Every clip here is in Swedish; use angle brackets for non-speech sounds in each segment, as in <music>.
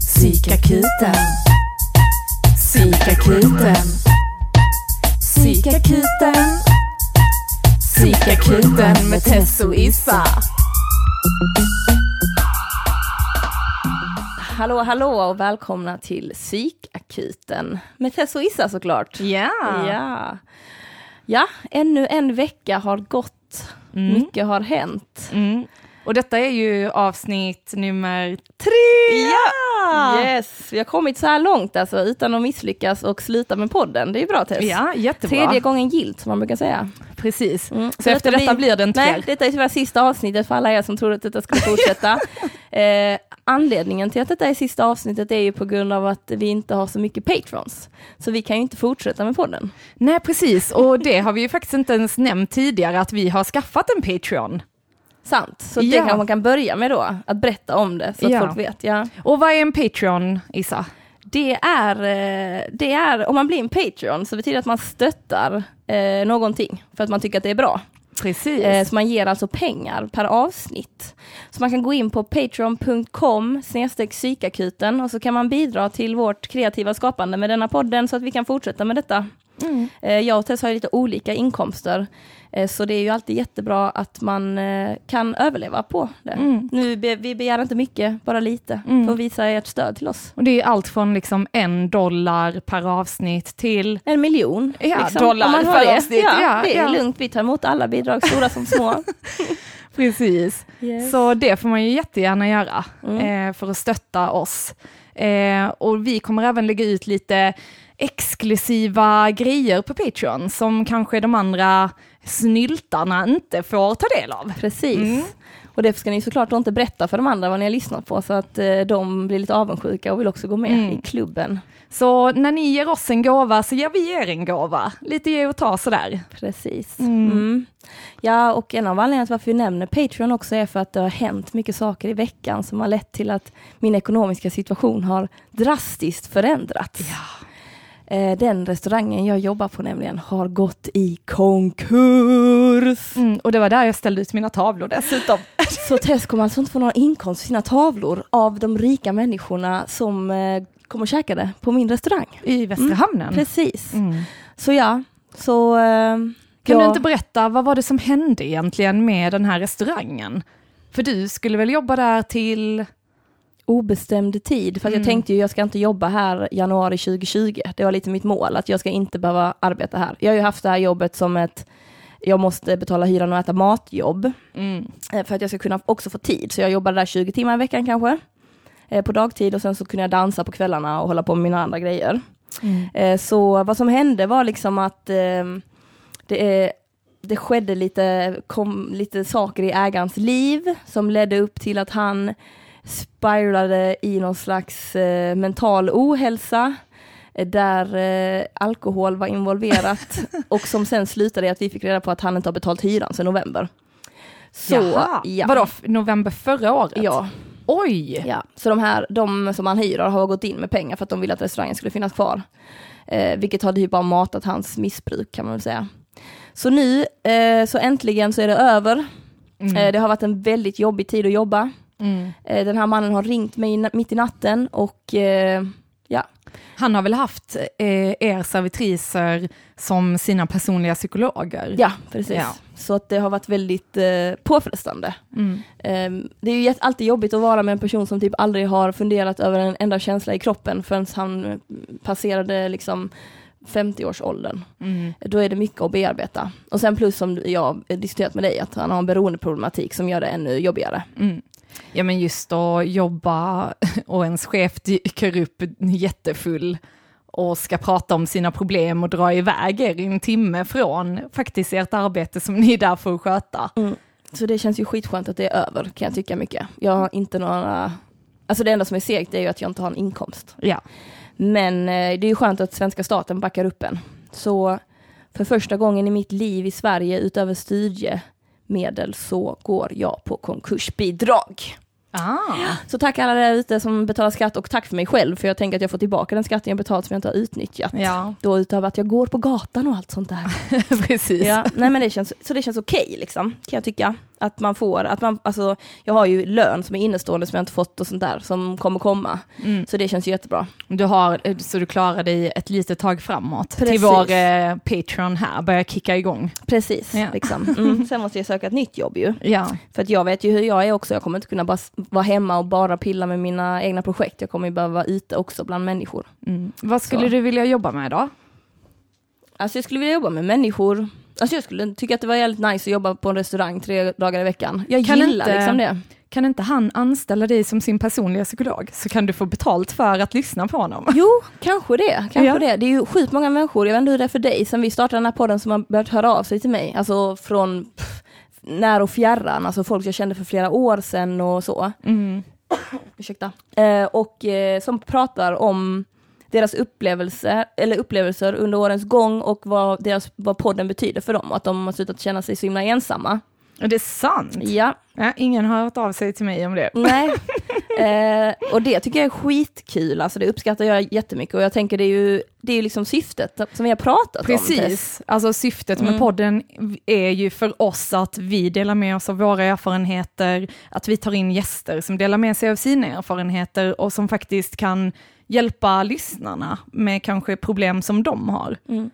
Psykakuten. Psykakuten. Psykakuten. Psykakuten med Tess och Issa. Hallå, hallå och välkomna till Psykakuten med Tess och Issa såklart. Ja. Ja. ja, ännu en vecka har gått. Mycket har hänt. Mm. Och detta är ju avsnitt nummer tre! Ja! Yes, vi har kommit så här långt alltså utan att misslyckas och sluta med podden. Det är bra Tess. Ja, jättebra. Tredje gången gilt som man brukar säga. Precis. Mm. Så, efter detta blir, det inte Nej, detta är tyvärr sista avsnittet för alla er som trodde att detta skulle fortsätta. <laughs> eh, anledningen till att detta är sista avsnittet är ju på grund av att vi inte har så mycket patrons. Så vi kan ju inte fortsätta med podden. Nej, precis. Och det har vi ju faktiskt inte ens nämnt tidigare, att vi har skaffat en Patreon. Sant, så det Ja. kanske man kan börja med då, att berätta om det så att Ja. folk vet. Ja. Och vad är en Patreon, Isa? Det, är, eh, det är, om man blir en Patreon så betyder det att man stöttar eh, någonting för att man tycker att det är bra. Precis. Eh, så man ger alltså pengar per avsnitt. Så man kan gå in på patreon.com psykakuten och så kan man bidra till vårt kreativa skapande med denna podden så att vi kan fortsätta med detta. Mm. Eh, jag och Tess har lite olika inkomster. Eh, Så det är ju alltid jättebra att man eh, kan överleva på det. Mm. Nu, vi begär inte mycket, bara lite, Mm. för att visa ert stöd till oss. Och det är allt från liksom en dollar per avsnitt till En miljon. Ja, dollar om man har per det. avsnitt. Ja, Ja, det är ja. lugnt, vi tar emot alla bidrag, stora som små. <laughs> Precis. Yes. Så det får man ju jättegärna göra Mm. eh, för att stötta oss. Och vi kommer även lägga ut lite exklusiva grejer på Patreon som kanske de andra snyltarna inte får ta del av. Precis. Mm. Och det ska ni såklart inte berätta för de andra vad ni har lyssnat på så att eh, de blir lite avundsjuka och vill också gå med Mm. i klubben. Så när ni ger oss en gåva så ger vi er en gåva. Lite ge och ta sådär. Precis. Mm. Mm. Ja, och en av anledningarna till varför vi nämner Patreon också är för att det har hänt mycket saker i veckan som har lett till att min ekonomiska situation har drastiskt förändrats. Eh, Den restaurangen jag jobbar på nämligen har gått i konkurs. Mm, och det var där jag ställde ut mina tavlor dessutom. <laughs> Så Tess kommer alltså inte få några inkomst för sina tavlor av de rika människorna som eh, kom och käkade på min restaurang. I Västra Hamnen. Precis. Mm. Så ja, så... Eh, Kan ja, du inte berätta, vad var det som hände egentligen med den här restaurangen? För du skulle väl jobba där till... obestämd tid, för Mm. jag tänkte ju jag ska inte jobba här januari 2020. Det var lite mitt mål, att jag ska inte behöva arbeta här. Jag har ju haft det här jobbet som ett jag måste betala hyran och äta matjobb Mm. eh, för att jag ska kunna också få tid. Så jag jobbade där 20 timmar i veckan kanske eh, på dagtid och sen så kunde jag dansa på kvällarna och hålla på med mina andra grejer. Mm. Eh, Så vad som hände var liksom att eh, det, det skedde lite, kom lite saker i ägarens liv som ledde upp till att han spiralade i någon slags eh, mental ohälsa eh, där eh, alkohol var involverat <laughs> och som sen slutade i att vi fick reda på att han inte har betalt hyran sedan november. Så, Jaha. ja. Vadå, november förra året? Ja, Oj! Ja, så de här, de som han hyr har gått in med pengar för att de ville att restaurangen skulle finnas kvar. Eh, vilket har typ bara matat hans missbruk kan man väl säga. Så nu, eh, så äntligen så är det över. Mm. Eh, det har varit en väldigt jobbig tid att jobba. Mm. Eh, den här mannen har ringt mig mitt i natten och eh, ja, Han har väl haft eh, er servitriser som sina personliga psykologer? ja precis. Ja. Så att det har varit väldigt eh, påfrestande. Mm. Eh, det är ju alltid jobbigt att vara med en person som typ aldrig har funderat över en enda känsla i kroppen förrän han eh, passerade liksom 50-årsåldern. Mm. Då är det mycket att bearbeta. Och sen plus som jag diskuterat med dig, att han har en beroendeproblematik som gör det ännu jobbigare. Mm. Ja men just att jobba <laughs> och ens chef dyker upp jättefull och ska prata om sina problem och dra iväg er i en timme från faktiskt ert arbete som ni är där för att sköta. Så det känns ju skitskönt att det är över, kan jag tycka mycket. Jag har inte några... Alltså det enda som är segt är ju att jag inte har en inkomst. Ja. Men eh, det är ju skönt att svenska staten backar upp en. Så för första gången i mitt liv i Sverige utöver studiemedel så går jag på konkursbidrag. Ah. Så tack alla där ute som betalar skatt och tack för mig själv för jag tänker att jag får tillbaka den skatten jag betalat som jag inte har utnyttjat. Ja, Då utöver att jag går på gatan och allt sånt där. <laughs> precis. Ja, nej men det känns, så det känns okej liksom, kan jag tycka. Att man får, att man, alltså jag har ju lön som är innestående som jag inte fått och sånt där som kommer komma. Mm. Så det känns jättebra. Du har, så du klarar dig ett litet tag framåt. Till Precis. vår eh, Patreon här, börjar kicka igång. Precis, Ja. liksom. <laughs> Mm. Sen måste jag söka ett nytt jobb ju. Ja. För att jag vet ju hur jag är också, jag kommer inte kunna bara vara hemma och bara pilla med mina egna projekt. Jag kommer ju behöva vara ute också bland människor. Mm. Vad skulle Så. du vilja jobba med då? Alltså jag skulle vilja jobba med människor. Alltså jag skulle tycka att det var jävligt nice att jobba på en restaurang tre dagar i veckan. Jag Kan gillar inte- liksom det. Kan inte han anställa dig som sin personliga psykolog? Så kan du få betalt för att lyssna på honom. Jo, kanske det. Kanske Ja. det. Det är ju sjukt många människor, jag vet inte hur det är för dig, sen vi startade den här podden som har börjat höra av sig till mig. Alltså från pff, när och fjärran, alltså folk jag kände för flera år sedan och så. Mm. Ursäkta. Eh, och eh, som pratar om deras upplevelser, eller upplevelser under årens gång och vad, deras, vad podden betyder för dem och att de har slutat känna sig så himla ensamma. Är det sant? Ja, Ja, ingen har hört av sig till mig om det. nej. <laughs> Eh, och det tycker jag är skitkul, alltså det uppskattar jag jättemycket och jag tänker det är ju, det är ju liksom syftet som vi har pratat om. Tess. Precis, alltså syftet med Mm. podden är ju för oss att vi delar med oss av våra erfarenheter, att vi tar in gäster som delar med sig av sina erfarenheter och som faktiskt kan hjälpa lyssnarna med kanske problem som de har. Mm.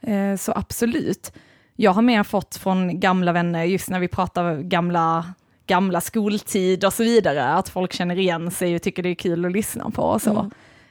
Eh, Så absolut. Jag har mer fått från gamla vänner, just när vi pratar gamla, gamla skoltid och så vidare, att folk känner igen sig och tycker det är kul att lyssna på och så.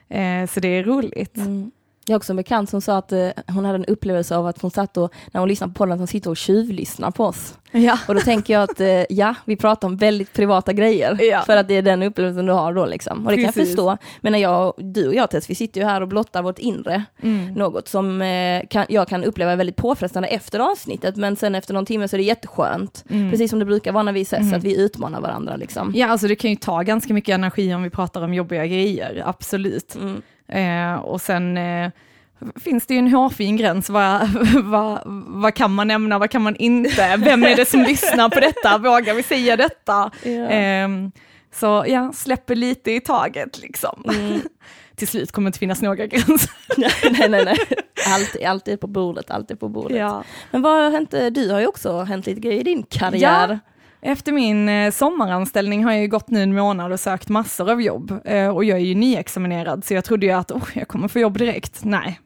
Eh, Så det är roligt. Mm. Jag har också en bekant som sa att eh, hon hade en upplevelse av att hon satt och, när hon lyssnade på podden, att hon sitter och tjuvlyssnar på oss. Ja. Och då tänker jag att eh, ja, vi pratar om väldigt privata grejer. Ja. För att det är den upplevelsen du har då liksom. Och det kan jag Precis. förstå. Men när jag, du och jag Tess, vi sitter ju här och blottar vårt inre. Mm. Något som eh, kan, jag kan uppleva väldigt påfrestande efter avsnittet. Men sen efter någon timme så är det jätteskönt. Mm. Precis som det brukar vara när vi ses, Mm. att vi utmanar varandra liksom. Ja, alltså det kan ju ta ganska mycket energi om vi pratar om jobbiga grejer, absolut. Mm. Eh, och sen eh, finns det ju en hårfin gräns, vad, <laughs> vad, vad kan man nämna, vad kan man inte, vem är det som <laughs> lyssnar på detta, vågar vi säga detta? Ja. Ehm, så ja, släpper lite i taget liksom. Mm. <laughs> Till slut kommer det inte finnas några gränser. nej, nej, nej. Allt, allt är på bordet, allt är på bordet. Men vad har hänt, eh, du har ju också hänt lite grejer i din karriär. Efter min eh, sommaranställning har jag ju gått nu en månad och sökt massor av jobb. Eh, och jag är ju nyexaminerad, så jag trodde ju att oh, jag kommer få jobb direkt. Nej,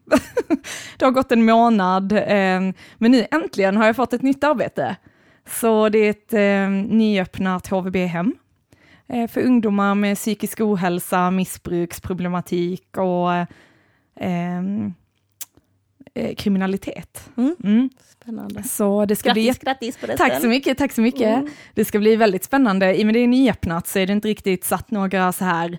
<laughs> det har gått en månad. Ehm, men nu äntligen har jag fått ett nytt arbete. Så det är ett ehm, nyöppnat HVB-hem eh, för ungdomar med psykisk ohälsa, missbruksproblematik och ehm, eh, eh, kriminalitet. Mm. Mm. Spännande. Så det ska bli Grattis, grattis på det Tack så mycket, tack så mycket. Mm. Det ska bli väldigt spännande. I och med det är nyöppnat så är det inte riktigt satt några så här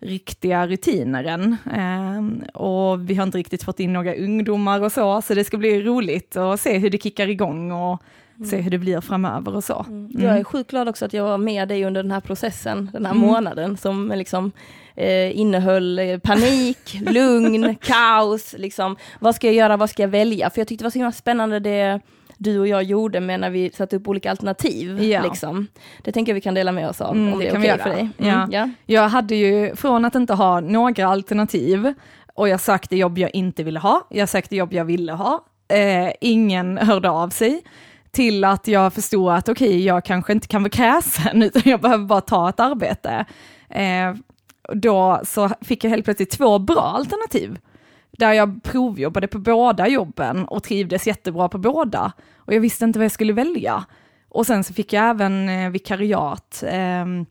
riktiga rutiner än. Ehm, och vi har inte riktigt fått in några ungdomar och så, så det ska bli roligt att se hur det kickar igång och se hur det blir framöver och så. Mm. Jag är sjukt glad också att jag var med dig under den här processen, den här Mm. månaden som liksom eh, innehöll eh, panik, <laughs> lugn, kaos, liksom. Vad ska jag göra, vad ska jag välja? För jag tyckte det var så himla spännande det du och jag gjorde med när vi satte upp olika alternativ. Ja. Liksom. Det tänker jag vi kan dela med oss av, Mm, om det det är kan okej vi för dig. Ja. Mm, ja. Jag hade ju, från att inte ha några alternativ, och jag sökte jobb jag inte ville ha, jag sökte jobb jag ville ha, eh, ingen hörde av sig, till att jag förstod att okej, jag kanske inte kan vara kräsen, <laughs> utan jag behöver bara ta ett arbete. Eh, då så fick jag helt plötsligt två bra alternativ, där jag provjobbade på båda jobben och trivdes jättebra på båda. Och jag visste inte vad jag skulle välja. Och sen så fick jag även eh, vikariat. Ehm,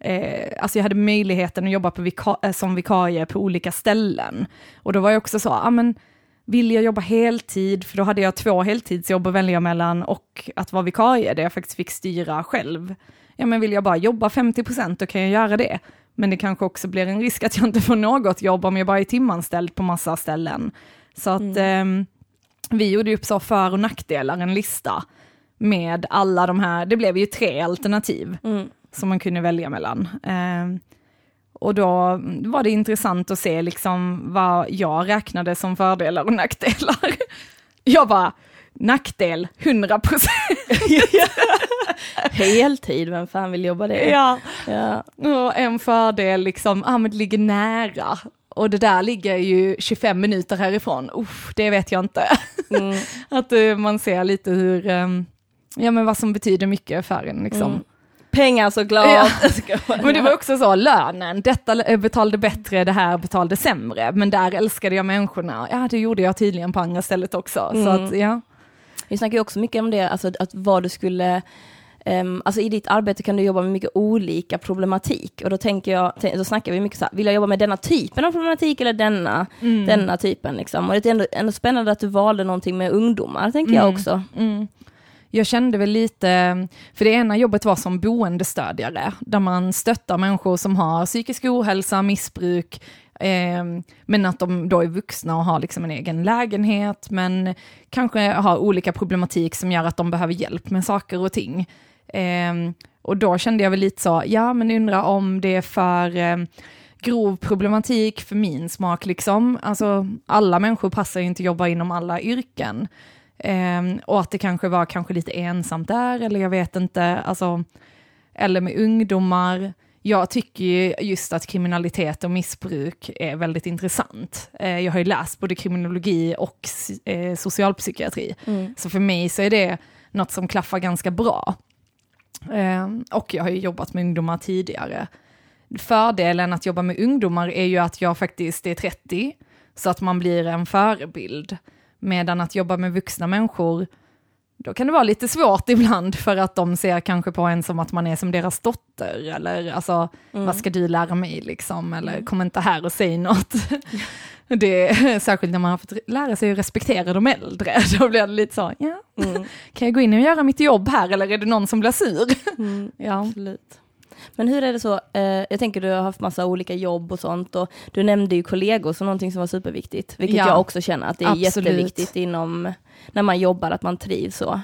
eh, alltså jag hade möjligheten att jobba på vika eh, som vikarie på olika ställen. Och då var jag också så, ah, men vill jag jobba heltid, för då hade jag två heltidsjobb att välja mellan och att vara vikarie, där jag faktiskt fick styra själv. Ja men vill jag bara jobba 50% då kan jag göra det. Men det kanske också blir en risk att jag inte får något jobb om jag bara är timanställd på massa ställen. Så att ehm, vi gjorde upp så för och nackdelar, en lista med alla de här, det blev ju tre alternativ Mm. som man kunde välja mellan. Ehm, och då var det intressant att se liksom vad jag räknade som fördelar och nackdelar. <laughs> Jag bara, nackdel 100 procent. <laughs> Heltid, vem fan vill jobba det? Ja. Ja. Och en fördel liksom, ah, men det ligger nära. Och det där ligger ju 25 minuter härifrån, Uff, det vet jag inte. Mm. <laughs> Att eh, man ser lite hur, ehm, ja, men vad som betyder mycket för en. Liksom. Mm. Pengar såklart. Ja. <laughs> Men det var också så, lönen, detta betalade bättre, det här betalade sämre, men där älskade jag människorna. Ja, det gjorde jag tydligen på andra stället också. Mm. Så att, ja. Vi snackar ju också mycket om det, alltså att vad du skulle Um, alltså i ditt arbete kan du jobba med mycket olika problematik och då tänker jag, då snackar vi mycket så här, vill jag jobba med denna typen av problematik eller denna, mm. denna typen liksom. Och det är ändå, ändå spännande att du valde någonting med ungdomar, tänker mm. jag också. Mm. Jag kände väl lite, för det ena jobbet var som boendestödjare, där man stöttar människor som har psykisk ohälsa, missbruk, eh, men att de då är vuxna och har liksom en egen lägenhet, men kanske har olika problematik som gör att de behöver hjälp med saker och ting. Eh, och då kände jag väl lite så, ja men undra om det är för eh, grov problematik för min smak liksom. Alltså alla människor passar ju inte att jobba inom alla yrken. Um, och att det kanske var kanske lite ensamt där, eller jag vet inte, alltså, eller med ungdomar. Jag tycker ju just att kriminalitet och missbruk är väldigt intressant. Uh, jag har ju läst både kriminologi och uh, socialpsykiatri, mm. så för mig så är det något som klaffar ganska bra. Uh, och jag har ju jobbat med ungdomar tidigare. Fördelen att jobba med ungdomar är ju att jag faktiskt är 30, så att man blir en förebild. Medan att jobba med vuxna människor, då kan det vara lite svårt <laughs> ibland för att de ser kanske på en som att man är som deras dotter, eller alltså, mm. vad ska du lära mig liksom, eller mm. kom inte här och säg något. <laughs> Det är, särskilt när man har fått lära sig att respektera de äldre, <laughs> då blir det lite så, ja, mm. kan jag gå in och göra mitt jobb här eller är det någon som blir sur? Mm, ja. Absolut. Men hur är det så, eh, jag tänker du har haft massa olika jobb och sånt och du nämnde ju kollegor som någonting som var superviktigt, vilket ja, jag också känner att det är absolut. jätteviktigt inom, när man jobbar, att man trivs så.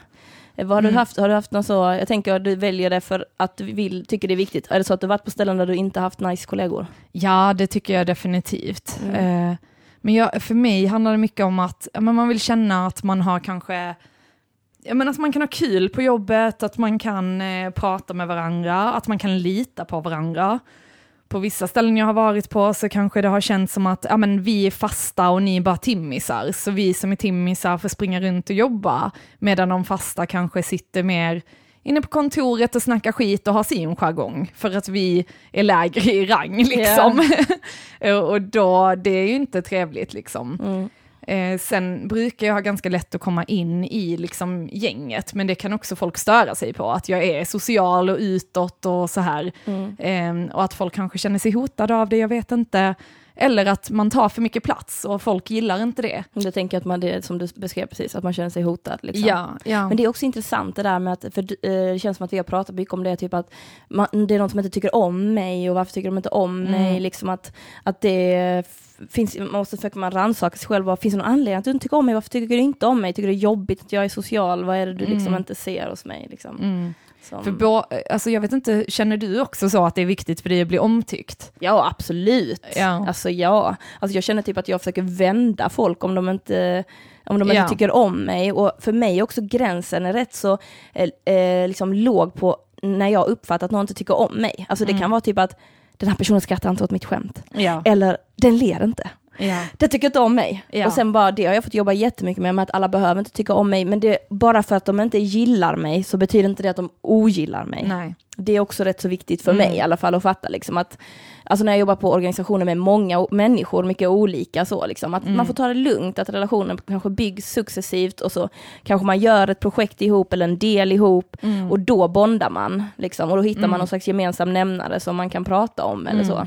Eh, vad har, mm. du haft, har du haft något så, jag tänker att du väljer det för att du vill, tycker det är viktigt. Är det så att du varit på ställen där du inte haft nice kollegor? Ja, det tycker jag definitivt. Mm. Eh, men jag, för mig handlar det mycket om att man vill känna att man har kanske ja, men att man kan ha kul på jobbet, att man kan eh, prata med varandra, att man kan lita på varandra. På vissa ställen jag har varit på så kanske det har känts som att ja, men vi är fasta och ni är bara timmisar, så vi som är timmisar får springa runt och jobba, medan de fasta kanske sitter mer inne på kontoret och snackar skit och har sin jargong, för att vi är lägre i rang <laughs> liksom. Yeah. <laughs> och då, det är ju inte trevligt liksom. Mm. Eh, sen brukar jag ha ganska lätt att komma in i liksom gänget, men det kan också folk störa sig på, att jag är social och utåt och så här. Mm. Eh, och att folk kanske känner sig hotade av det, jag vet inte. Eller att man tar för mycket plats och folk gillar inte det. Jag tänker att man, det som du beskrev precis, att man känner sig hotad. Liksom. Ja, ja. Men det är också intressant det där med att, för eh, det känns som att vi har pratat mycket om det, typ att man, det är någon som inte tycker om mig och varför tycker de inte om mm. mig? Liksom att, att det finns, man måste försöka man rannsaka sig själv, finns det någon anledning att du inte tycker om mig? Varför tycker du inte om mig? Tycker du det är jobbigt att jag är social? Vad är det du liksom mm. inte ser hos mig? Liksom? Mm. Som... För bo, alltså jag vet inte, känner du också så att det är viktigt för dig att bli omtyckt? Ja, absolut. Ja. Alltså ja. Alltså jag känner typ att jag försöker vända folk om de inte om de inte tycker om mig. Och för mig också gränsen är rätt så eh, eh, liksom låg på när jag uppfattar att någon inte tycker om mig. Alltså det mm. kan vara typ att den här personen skrattar inte åt mitt skämt. Ja. Eller den ler inte. Ja. Det tycker inte om mig. Ja. Och sen bara det har jag fått jobba jättemycket med, med att alla behöver inte tycka om mig, men det, bara för att de inte gillar mig så betyder inte det att de ogillar mig. Nej. Det är också rätt så viktigt för mm. mig i alla fall att fatta liksom att, alltså när jag jobbar på organisationer med många människor, mycket olika så liksom, att mm. man får ta det lugnt, att relationen kanske byggs successivt och så kanske man gör ett projekt ihop eller en del ihop och då bondar man liksom och då hittar man någon slags gemensam nämnare som man kan prata om eller så.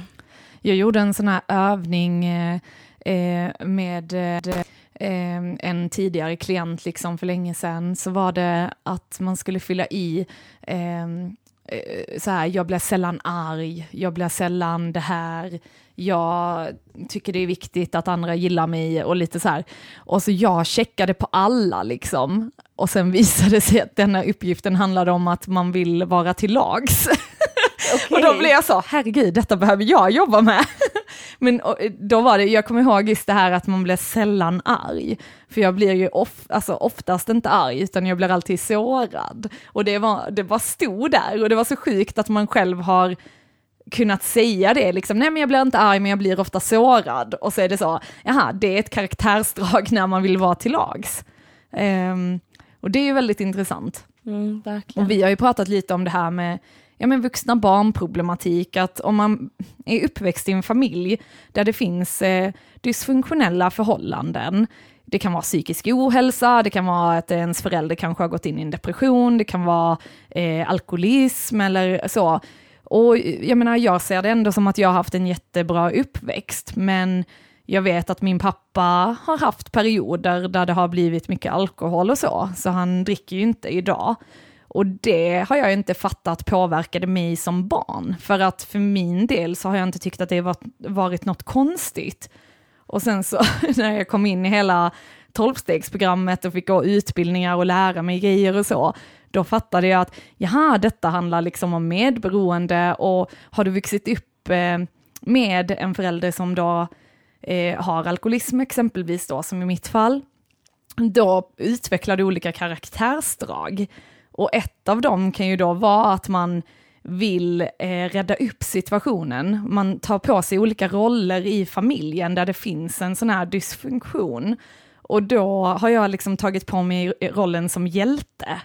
Jag gjorde en sån här övning eh, eh med eh, eh, en tidigare klient liksom för länge sedan, så var det att man skulle fylla i eh, eh, så här, jag blir sällan arg, jag blir sällan det här, jag tycker det är viktigt att andra gillar mig och lite så här. Och så jag checkade på alla liksom. Och sen <laughs> visade det sig att denna uppgiften handlade om att man vill vara till lags. Okay. Och då blev jag så, herregud, detta behöver jag jobba med. <laughs> Men då var det, jag kommer ihåg just det här att man blir sällan arg. För jag blir ju of, alltså oftast inte arg, utan jag blir alltid sårad. Och det, var, det bara stod där och det var så sjukt att man själv har kunnat säga det, liksom, nej men jag blir inte arg men jag blir ofta sårad. Och så är det så, jaha, det är ett karaktärsdrag när man vill vara till lags. Um, och det är ju väldigt intressant. Mm. Och vi har ju pratat lite om det här med ja, men vuxna barnproblematik, att om man är uppväxt i en familj där det finns eh, dysfunktionella förhållanden, det kan vara psykisk ohälsa, det kan vara att ens förälder kanske har gått in i en depression, det kan vara eh, alkoholism eller så. Och jag menar, jag ser det ändå som att jag har haft en jättebra uppväxt, men jag vet att min pappa har haft perioder där det har blivit mycket alkohol och så, så han dricker ju inte idag. Och det har jag inte fattat påverkade mig som barn, för att för min del så har jag inte tyckt att det varit, varit något konstigt. Och sen så <laughs> när jag kom in i hela tolvstegsprogrammet och fick gå utbildningar och lära mig grejer och så, då fattade jag att jaha, detta handlar liksom om medberoende och har du vuxit upp eh, med en förälder som då eh, har alkoholism exempelvis då, som i mitt fall, då utvecklar du olika karaktärsdrag. Och ett av dem kan ju då vara att man vill eh, rädda upp situationen. Man tar på sig olika roller i familjen där det finns en sån här dysfunktion. Och då har jag liksom tagit på mig rollen som hjälte.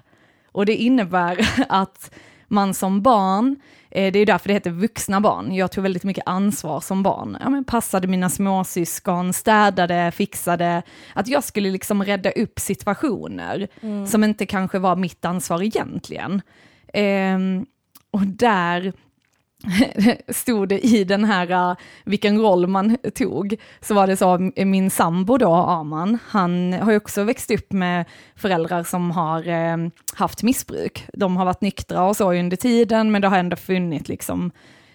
Och det innebär <laughs> att man som barn, eh, det är därför det heter vuxna barn, jag tog väldigt mycket ansvar som barn. Ja, men passade mina småsyskon, städade, fixade, att jag skulle liksom rädda upp situationer mm. som inte kanske var mitt ansvar egentligen. Eh, och där <laughs> stod det i den här, äh, vilken roll man tog, så var det så, äh, min sambo då, Arman, han har ju också växt upp med föräldrar som har äh, haft missbruk. De har varit nyktra och så under tiden, men det har ändå funnits liksom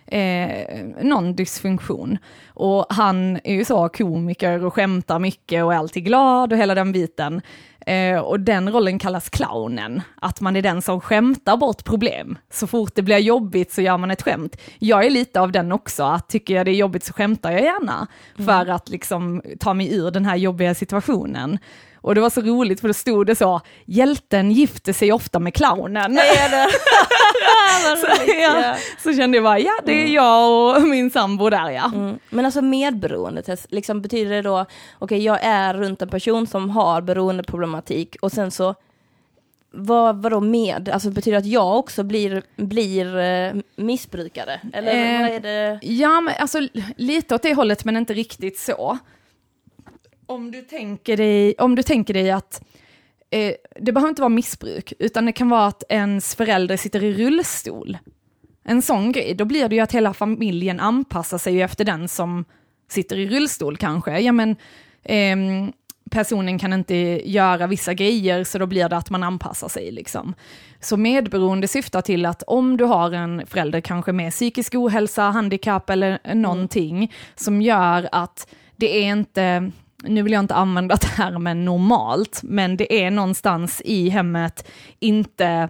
eh, någon dysfunktion. Och han är ju så komiker och skämtar mycket och är alltid glad och hela den biten. Eh, och den rollen kallas clownen, att man är den som skämtar bort problem. Så fort det blir jobbigt så gör man ett skämt. Jag är lite av den också, att tycker jag det är jobbigt så skämtar jag gärna, mm. för att liksom ta mig ur den här jobbiga situationen. Och det var så roligt för då stod det så, hjälten gifter sig ofta med clownen. Är det? <laughs> <laughs> så, ja, så kände jag bara, ja det är mm. jag och <laughs> min sambo där ja. Mm. Men alltså medberoendet, liksom betyder det då, okej okay, jag är runt en person som har beroendeproblematik och sen så vad, vadå med? Alltså betyder det att jag också blir, blir eh, missbrukare? Eller eh, vad är det? Ja, men alltså lite åt det hållet men inte riktigt så om du tänker dig, om du tänker dig att eh, det behöver inte vara missbruk, utan det kan vara att ens förälder sitter i rullstol. En sån grej, då blir det ju att hela familjen anpassar sig efter den som sitter i rullstol kanske. Ja men, eh, personen kan inte göra vissa grejer, så då blir det att man anpassar sig. Liksom. Så medberoende syftar till att om du har en förälder kanske med psykisk ohälsa, handikapp eller någonting, mm. som gör att det är inte nu vill jag inte använda termen normalt, men det är någonstans i hemmet inte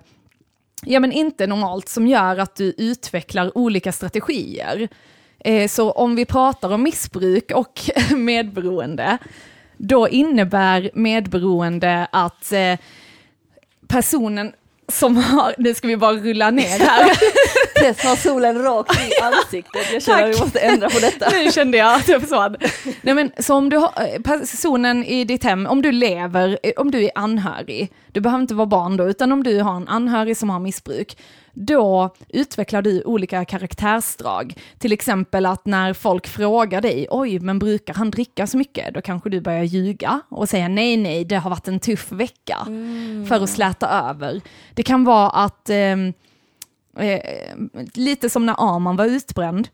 ja men inte normalt som gör att du utvecklar olika strategier. Eh, så om vi pratar om missbruk och <laughs> medberoende, då innebär medberoende att eh, personen som har, nu ska vi bara rulla ner här. <laughs> Tess har solen rakt i ansiktet, jag känner att vi måste ändra på detta. Nu kände jag att jag försvann. Nej men så om du har, eh, personen i ditt hem, om du lever, eh, om du är anhörig, du behöver inte vara barn då, utan om du har en anhörig som har missbruk, då utvecklar du olika karaktärsdrag. Till exempel att när folk frågar dig, oj, men brukar han dricka så mycket? Då kanske du börjar ljuga och säga nej, nej, det har varit en tuff vecka, mm. för att släta över. Det kan vara att, eh, eh, lite som när Arman var utbränd,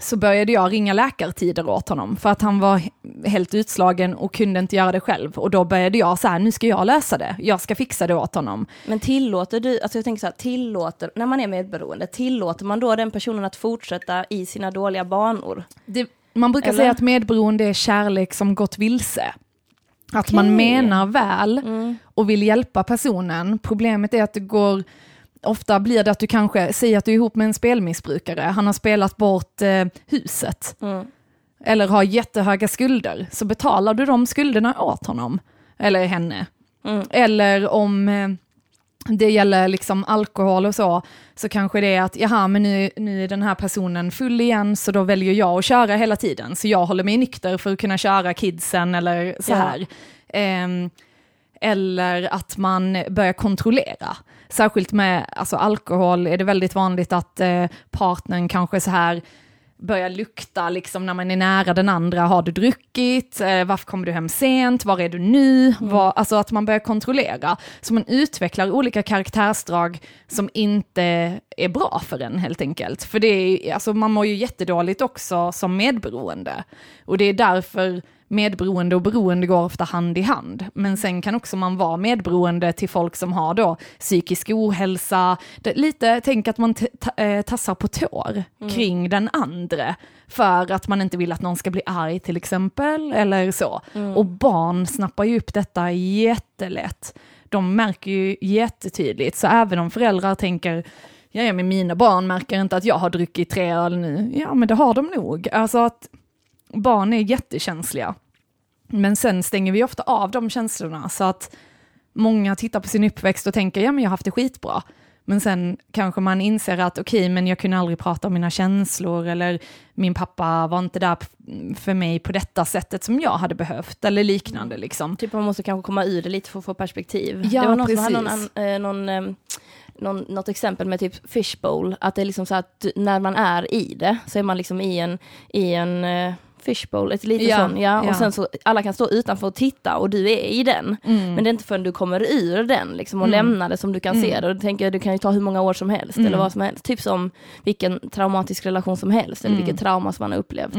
så började jag ringa läkartider åt honom för att han var helt utslagen och kunde inte göra det själv. Och då började jag så här, nu ska jag lösa det, jag ska fixa det åt honom. Men tillåter du, alltså jag tänker så här, tillåter, när man är medberoende, tillåter man då den personen att fortsätta i sina dåliga banor? Det, man brukar Eller? säga att medberoende är kärlek som gått vilse. Att okay. man menar väl mm. och vill hjälpa personen. Problemet är att det går ofta blir det att du kanske säger att du är ihop med en spelmissbrukare, han har spelat bort eh, huset. Mm. Eller har jättehöga skulder, så betalar du de skulderna åt honom, eller henne. Mm. Eller om eh, det gäller liksom alkohol och så, så kanske det är att, jaha, men nu, nu är den här personen full igen, så då väljer jag att köra hela tiden. Så jag håller mig nykter för att kunna köra kidsen eller så här. Ja. Eh, eller att man börjar kontrollera. Särskilt med alltså, alkohol är det väldigt vanligt att eh, partnern kanske så här börjar lukta liksom när man är nära den andra. Har du druckit? Eh, varför kommer du hem sent? Var är du nu? Mm. Var, alltså att man börjar kontrollera. Så man utvecklar olika karaktärsdrag som inte är bra för en helt enkelt. För det är, alltså man mår ju jättedåligt också som medberoende. Och det är därför medberoende och beroende går ofta hand i hand. Men sen kan också man vara medberoende till folk som har då psykisk ohälsa, det, lite tänk att man eh, tassar på tår mm. kring den andra för att man inte vill att någon ska bli arg till exempel, eller så. Mm. Och barn snappar ju upp detta jättelätt. De märker ju jättetydligt, så även om föräldrar tänker ja, men mina barn märker inte att jag har druckit tre öl nu. Ja, men det har de nog. Alltså att barn är jättekänsliga. Men sen stänger vi ofta av de känslorna så att många tittar på sin uppväxt och tänker, ja men jag har haft det skitbra. Men sen kanske man inser att okej, okay, men jag kunde aldrig prata om mina känslor eller min pappa var inte där för mig på detta sättet som jag hade behövt eller liknande liksom. Typ man måste kanske komma ur det lite för att få perspektiv. Ja, det var någon precis. som hade någon, någon, någon, någon, något exempel med typ fishbowl, att det är liksom så att när man är i det så är man liksom i en, i en eh, fishbowl, ett litet ja, sån, ja, ja. och sen så alla kan stå utanför och titta och du är i den. Mm. Men det är inte förrän du kommer ur den liksom, och mm. lämnar det som du kan mm. se det. Och då tänker jag, det kan ju ta hur många år som helst eller mm. vad som helst. Typ som vilken traumatisk relation som helst eller vilket mm. trauma som man har upplevt.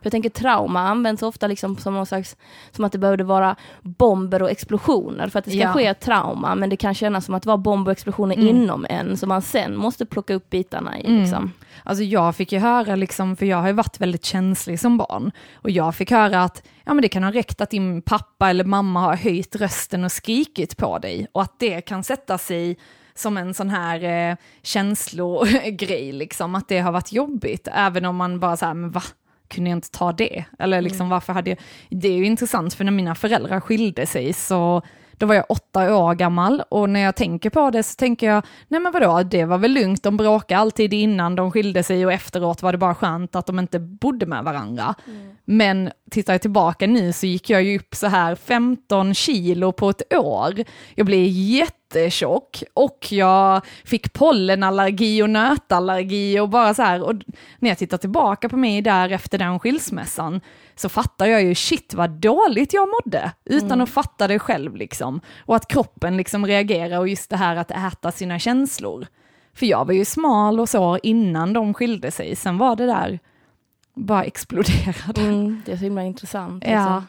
Mm. För jag tänker trauma används ofta liksom som någon slags, som att det behövde vara bomber och explosioner för att det ska ja. ske ett trauma, men det kan kännas som att det var bomber och explosioner mm. inom en, som man sen måste plocka upp bitarna i. Mm. Liksom. Alltså jag fick ju höra, liksom, för jag har ju varit väldigt känslig som barn, och jag fick höra att ja, men det kan ha räckt att din pappa eller mamma har höjt rösten och skrikit på dig, och att det kan sätta sig som en sån här eh, känslogrej, <laughs> liksom, att det har varit jobbigt, även om man bara så men va? Kunde jag inte ta det? Eller liksom mm. varför hade jag... Det är ju intressant för när mina föräldrar skilde sig så då var jag åtta år gammal och när jag tänker på det så tänker jag, nej men vadå, det var väl lugnt, de bråkade alltid innan de skilde sig och efteråt var det bara skönt att de inte bodde med varandra. Mm. Men tittar jag tillbaka nu så gick jag ju upp så här 15 kilo på ett år. Jag blev jättetjock och jag fick pollenallergi och nötallergi och bara så här, och när jag tittar tillbaka på mig där efter den skilsmässan så fattar jag ju shit vad dåligt jag mådde utan mm. att fatta det själv liksom. Och att kroppen liksom reagerar och just det här att äta sina känslor. För jag var ju smal och så innan de skilde sig, sen var det där bara exploderade. Mm, det är så himla intressant. Ja. Liksom.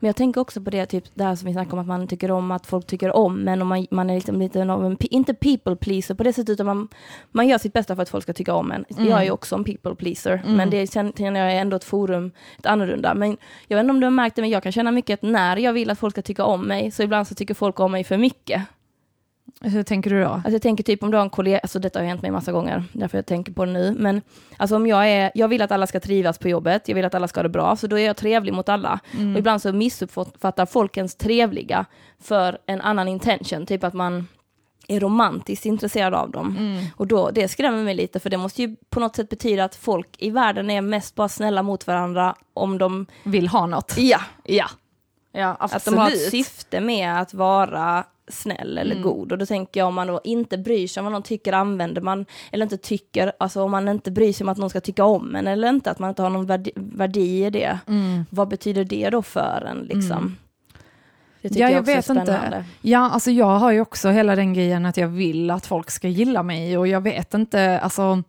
Men jag tänker också på det, typ det här som vi snackade om att man tycker om att folk tycker om men om man, man är liksom lite av en, inte people pleaser på det sättet utan man, man gör sitt bästa för att folk ska tycka om en. Mm. Jag är också en people pleaser mm. men det känner jag är ändå ett forum, ett annorlunda. Men jag vet inte om du har märkt det men jag kan känna mycket att när jag vill att folk ska tycka om mig så ibland så tycker folk om mig för mycket. Hur tänker du då? Alltså jag tänker typ om du har en kollega, alltså detta har hänt mig massa gånger, därför jag tänker på det nu, men alltså om jag är, jag vill att alla ska trivas på jobbet, jag vill att alla ska ha det bra, så då är jag trevlig mot alla. Mm. Och ibland så missuppfattar folk ens trevliga för en annan intention, typ att man är romantiskt intresserad av dem. Mm. Och då, det skrämmer mig lite, för det måste ju på något sätt betyda att folk i världen är mest bara snälla mot varandra om de vill ha något. Ja. Ja. Ja, att de har ett syfte med att vara snäll eller mm. god. Och då tänker jag om man då inte bryr sig om vad någon tycker, använder man, eller inte tycker, alltså om man inte bryr sig om att någon ska tycka om en eller inte, att man inte har någon värdi, värdi i det. Mm. Vad betyder det då för en liksom? Mm. Det tycker ja, jag, jag vet inte. Ja, alltså jag har ju också hela den grejen att jag vill att folk ska gilla mig och jag vet inte, alltså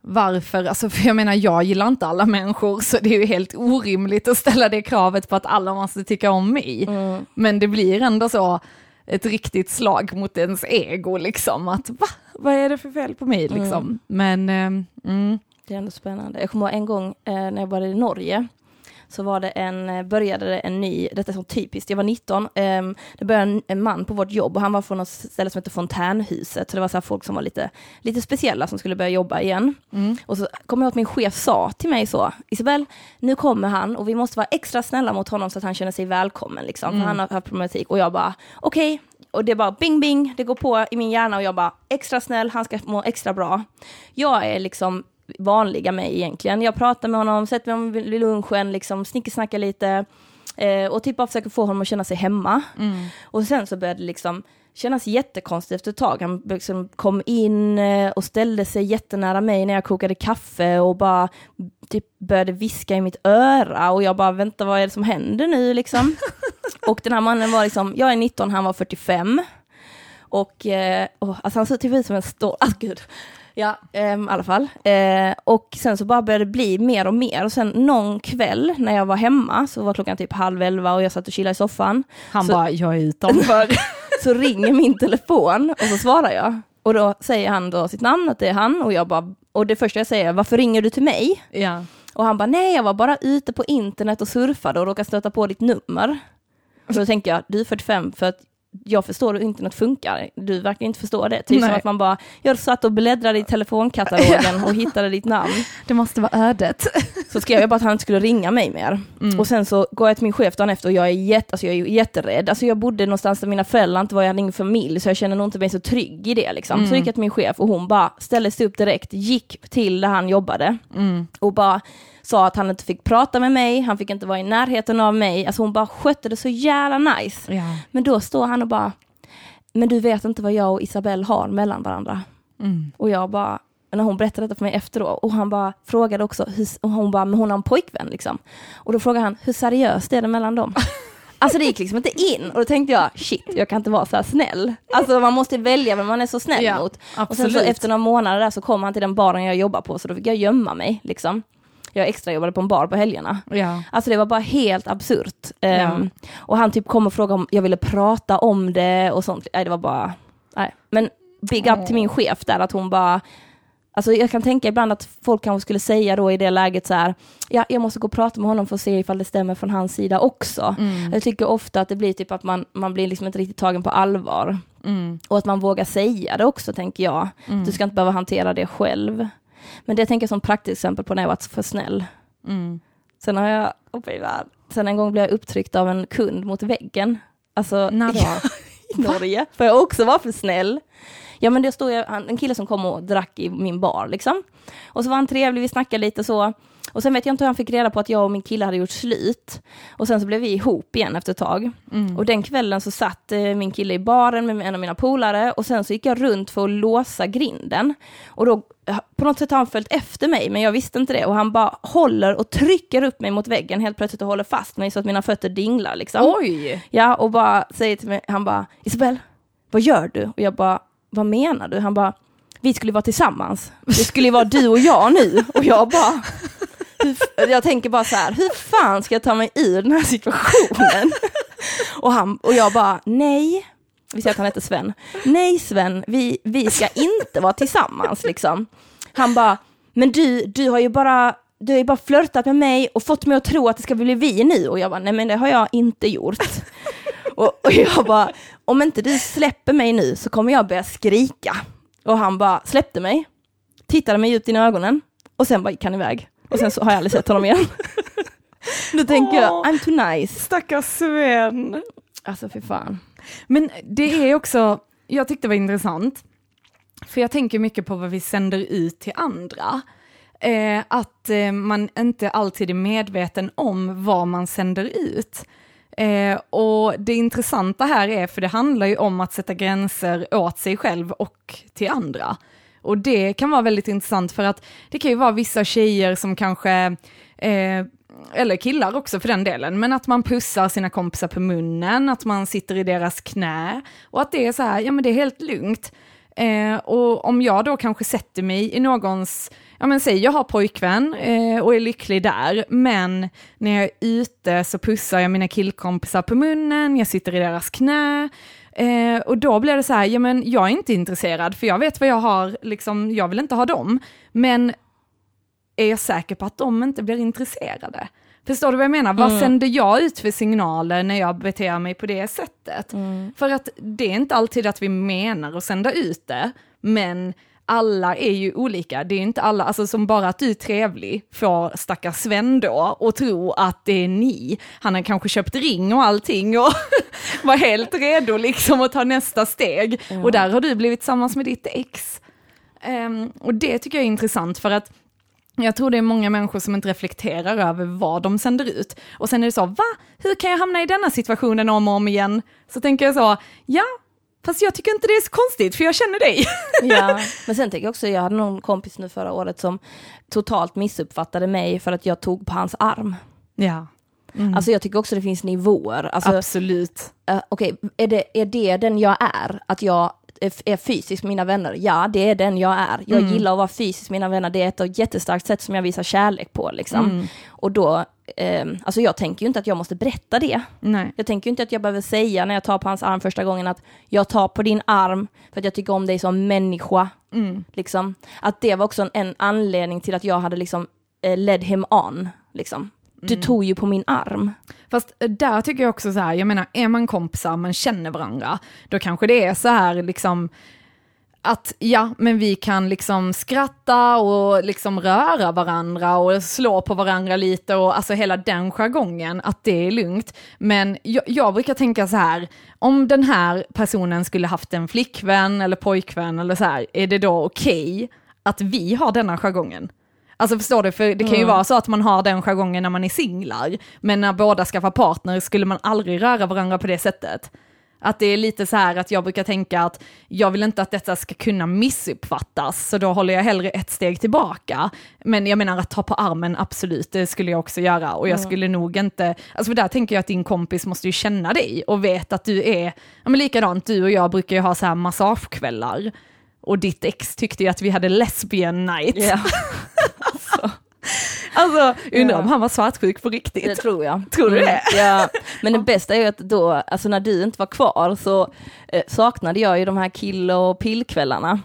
varför, alltså för jag menar jag gillar inte alla människor så det är ju helt orimligt att ställa det kravet på att alla måste tycka om mig. Mm. Men det blir ändå så, ett riktigt slag mot ens ego liksom, att va, vad är det för fel på mig liksom. Mm. Men, eh, mm. Det är ändå spännande. Jag kommer ihåg en gång eh, när jag var i Norge, så var det en, eh, började det en ny, detta är så typiskt, jag var 19, um, ehm, det började en, en, man på vårt jobb och han var från något ställe som heter Fontänhuset, så det var så folk som var lite, lite speciella som skulle börja jobba igen. Mm. Och så kommer jag ihåg att min chef sa till mig så, Isabel, nu kommer han och vi måste vara extra snälla mot honom så att han känner sig välkommen, liksom, mm. för han har haft problematik. Och jag bara, okej, okay, och det bara bing bing, det går på i min hjärna och jag bara extra snäll, han ska må extra bra. Jag är liksom vanliga mig egentligen. Jag pratar med honom, sätter mig vid lunchen, liksom snickesnackar lite eh, och typ bara försöker få honom att känna sig hemma. Mm. Och sen så började det liksom kännas jättekonstigt efter ett tag. Han liksom kom in eh, och ställde sig jättenära mig när jag kokade kaffe och bara typ började viska i mitt öra och jag bara, vänta vad är det som händer nu liksom? <laughs> och den här mannen var liksom, jag är 19, han var 45. Och, eh, oh, alltså han såg typ ut som en stor, <laughs> ah, gud. Ja, eh, i alla fall. Eh, och sen så bara började det bli mer och mer. Och sen någon kväll när jag var hemma, så var klockan typ halv elva och jag satt och chillade i soffan. Han så, bara, jag är utanför. <laughs> så ringer min telefon och så svarar jag. Och då säger han då sitt namn, att det är han. Och jag bara, och det första jag säger är, varför ringer du till mig? ja. Och han bara, nej jag var bara ute på internet och surfade och råkade stöta på ditt nummer. Och då tänker jag, du är 45 för att jag förstår hur internet funkar, du verkar inte förstå det. Typ Nej. som att man bara, jag satt och bläddrade i telefonkatalogen <laughs> och hittade ditt namn. Det måste vara ödet. Så skrev jag bara att han inte skulle ringa mig mer. Mm. Och sen så går jag till min chef dagen efter och jag är, jätte, alltså jag är jätterädd. Alltså jag bodde någonstans där mina föräldrar inte var, jag hade ingen familj, så jag känner nog inte mig så trygg i det liksom. Så Mm. gick jag till min chef och hon bara ställde sig upp direkt, gick till där han jobbade Mm. och bara sa att han inte fick prata med mig, han fick inte vara i närheten av mig. Alltså hon bara skötte det så jävla nice. Ja. Men då står han och bara, men du vet inte vad jag och Isabelle har mellan varandra. Mm. Och jag bara, när hon berättade detta för mig efteråt, och han bara frågade också, hur, och hon bara, men hon har en pojkvän liksom. Och då frågade han, hur seriöst är det mellan dem? <laughs> Alltså det gick liksom inte in, och då tänkte jag, shit, jag kan inte vara så här snäll. Alltså man måste välja vem man är så snäll Ja, mot. Och sen absolut. så efter några månader där så kom han till den baren jag jobbar på, så då fick jag gömma mig liksom. Jag extra jobbade på en bar på helgerna. Ja. Alltså det var bara helt absurt. Ja. Ehm, och han typ kom och frågade om jag ville prata om det och sånt. Nej, det var bara, nej. Men big up till min chef där, att hon bara, alltså jag kan tänka ibland att folk kanske skulle säga då i det läget så här, ja, jag måste gå och prata med honom för att se ifall det stämmer från hans sida också. Mm. Jag tycker ofta att det blir typ att man, man blir liksom inte riktigt tagen på allvar. Mm. Och att man vågar säga det också, tänker jag. Mm. Du ska inte behöva hantera det själv. Men det tänker jag som praktiskt exempel på när jag varit för snäll. Mm. Sen har jag, oh sen en gång blev jag upptryckt av en kund mot väggen. Alltså, När då? <laughs> i Norge. För jag också var för snäll. Ja men det stod jag, en kille som kom och drack i min bar liksom. Och så var han trevlig, vi snackade lite så. Och sen vet jag inte hur han fick reda på att jag och min kille hade gjort slut. Och sen så blev vi ihop igen efter ett tag. Mm. Och den kvällen så satt eh, min kille i baren med en av mina polare och sen så gick jag runt för att låsa grinden. Och då eh, på något sätt har han följt efter mig, men jag visste inte det. Och han bara håller och trycker upp mig mot väggen helt plötsligt och håller fast mig så att mina fötter dinglar liksom. Oj! Ja, och bara säger till mig, han bara, Isabel, vad gör du? Och jag bara, vad menar du? Han bara, vi skulle vara tillsammans. Det skulle ju vara du och jag nu. Och jag bara, jag tänker bara så här, hur fan ska jag ta mig ur den här situationen? Och, han, och jag bara, nej. Vi säger att han heter Sven. Nej Sven, vi, vi ska inte vara tillsammans liksom. Han bara, men du, du har ju bara du har ju bara flörtat med mig och fått mig att tro att det ska bli vi nu. Och jag bara, nej men det har jag inte gjort. och, och jag bara, om inte du släpper mig nu så kommer jag börja skrika. Och han bara släppte mig, tittade mig djupt in i ögonen och sen bara gick han iväg. Och sen så har jag aldrig sett honom igen. <laughs> Då tänker jag, Åh. I'm too nice. Stackars Sven. Alltså för fan. Men det är också, jag tyckte det var intressant, för jag tänker mycket på vad vi sänder ut till andra. Eh, att eh, man inte alltid är medveten om vad man sänder ut. Eh, och det intressanta här är, för det handlar ju om att sätta gränser åt sig själv och till andra. Och det kan vara väldigt intressant för att det kan ju vara vissa tjejer som kanske, eh, eller killar också för den delen, men att man pussar sina kompisar på munnen, att man sitter i deras knä och att det är så här, ja men det är helt lugnt. Eh, och om jag då kanske sätter mig i någons, ja men säg jag har pojkvän eh, och är lycklig där, men när jag är ute så pussar jag mina killkompisar på munnen, jag sitter i deras knä, eh, och då blir det så här, ja men jag är inte intresserad för jag vet vad jag har, liksom, jag vill inte ha dem, men är jag säker på att de inte blir intresserade? Förstår du vad jag menar? Vad Mm. sänder jag ut för signaler när jag beter mig på det sättet? Mm. För att det är inte alltid att vi menar att sända ut det, men alla är ju olika. Det är inte alla, alltså som bara att du är trevlig får stackars Sven då och tro att det är ni. Han har kanske köpt ring och allting och <laughs> var helt redo liksom att ta nästa steg. Ja. Och där har du blivit tillsammans med ditt ex. Ehm, och det tycker jag är intressant för att jag tror det är många människor som inte reflekterar över vad de sänder ut. Och sen är det så, va? Hur kan jag hamna i denna situationen om och om igen? Så tänker jag så, ja, Fast jag tycker inte det är så konstigt för jag känner dig. Ja, <laughs> men sen tänker jag också, jag hade någon kompis nu förra året som totalt missuppfattade mig för att jag tog på hans arm. Ja. Mm. Alltså jag tycker också det finns nivåer. Alltså, Absolut. Uh, Okej, okay. är, det, är det den jag är? Att jag är fysisk med mina vänner? Ja, det är den jag är. Jag mm. gillar att vara fysisk med mina vänner. Det är ett jättestarkt sätt som jag visar kärlek på. Liksom. Mm. Och då, eh, alltså jag tänker ju inte att jag måste berätta det. Nej. Jag tänker ju inte att jag behöver säga när jag tar på hans arm första gången att jag tar på din arm för att jag tycker om dig som människa. Mm. Liksom. Att det var också en, en anledning till att jag hade liksom eh, led him on. Liksom. Du mm. tog ju på min arm. Fast eh, där tycker jag också så här, jag menar är man kompisar, man känner varandra, då kanske det är så här liksom att ja, men vi kan liksom skratta och liksom röra varandra och slå på varandra lite och alltså hela den jargongen, att det är lugnt. Men jag, jag brukar tänka så här, om den här personen skulle haft en flickvän eller pojkvän eller så här, är det då okej okay att vi har denna jargongen? Alltså förstår du, för det kan ju mm. vara så att man har den jargongen när man är singlar, men när båda skaffar partner skulle man aldrig röra varandra på det sättet. Att det är lite så här att jag brukar tänka att jag vill inte att detta ska kunna missuppfattas, så då håller jag hellre ett steg tillbaka. Men jag menar att ta på armen, absolut, det skulle jag också göra. Och jag mm. skulle nog inte, alltså för där tänker jag att din kompis måste ju känna dig och vet att du är, ja men likadant, du och jag brukar ju ha så här massagekvällar. Och ditt ex tyckte ju att vi hade lesbian night. Yeah. <laughs> alltså. Undrar ja. om han var svartsjuk på riktigt. Det tror jag. Tror du det? Mm, ja. <laughs> Men det bästa är ju att då, alltså när du inte var kvar så eh, saknade jag ju de här kill och pillkvällarna.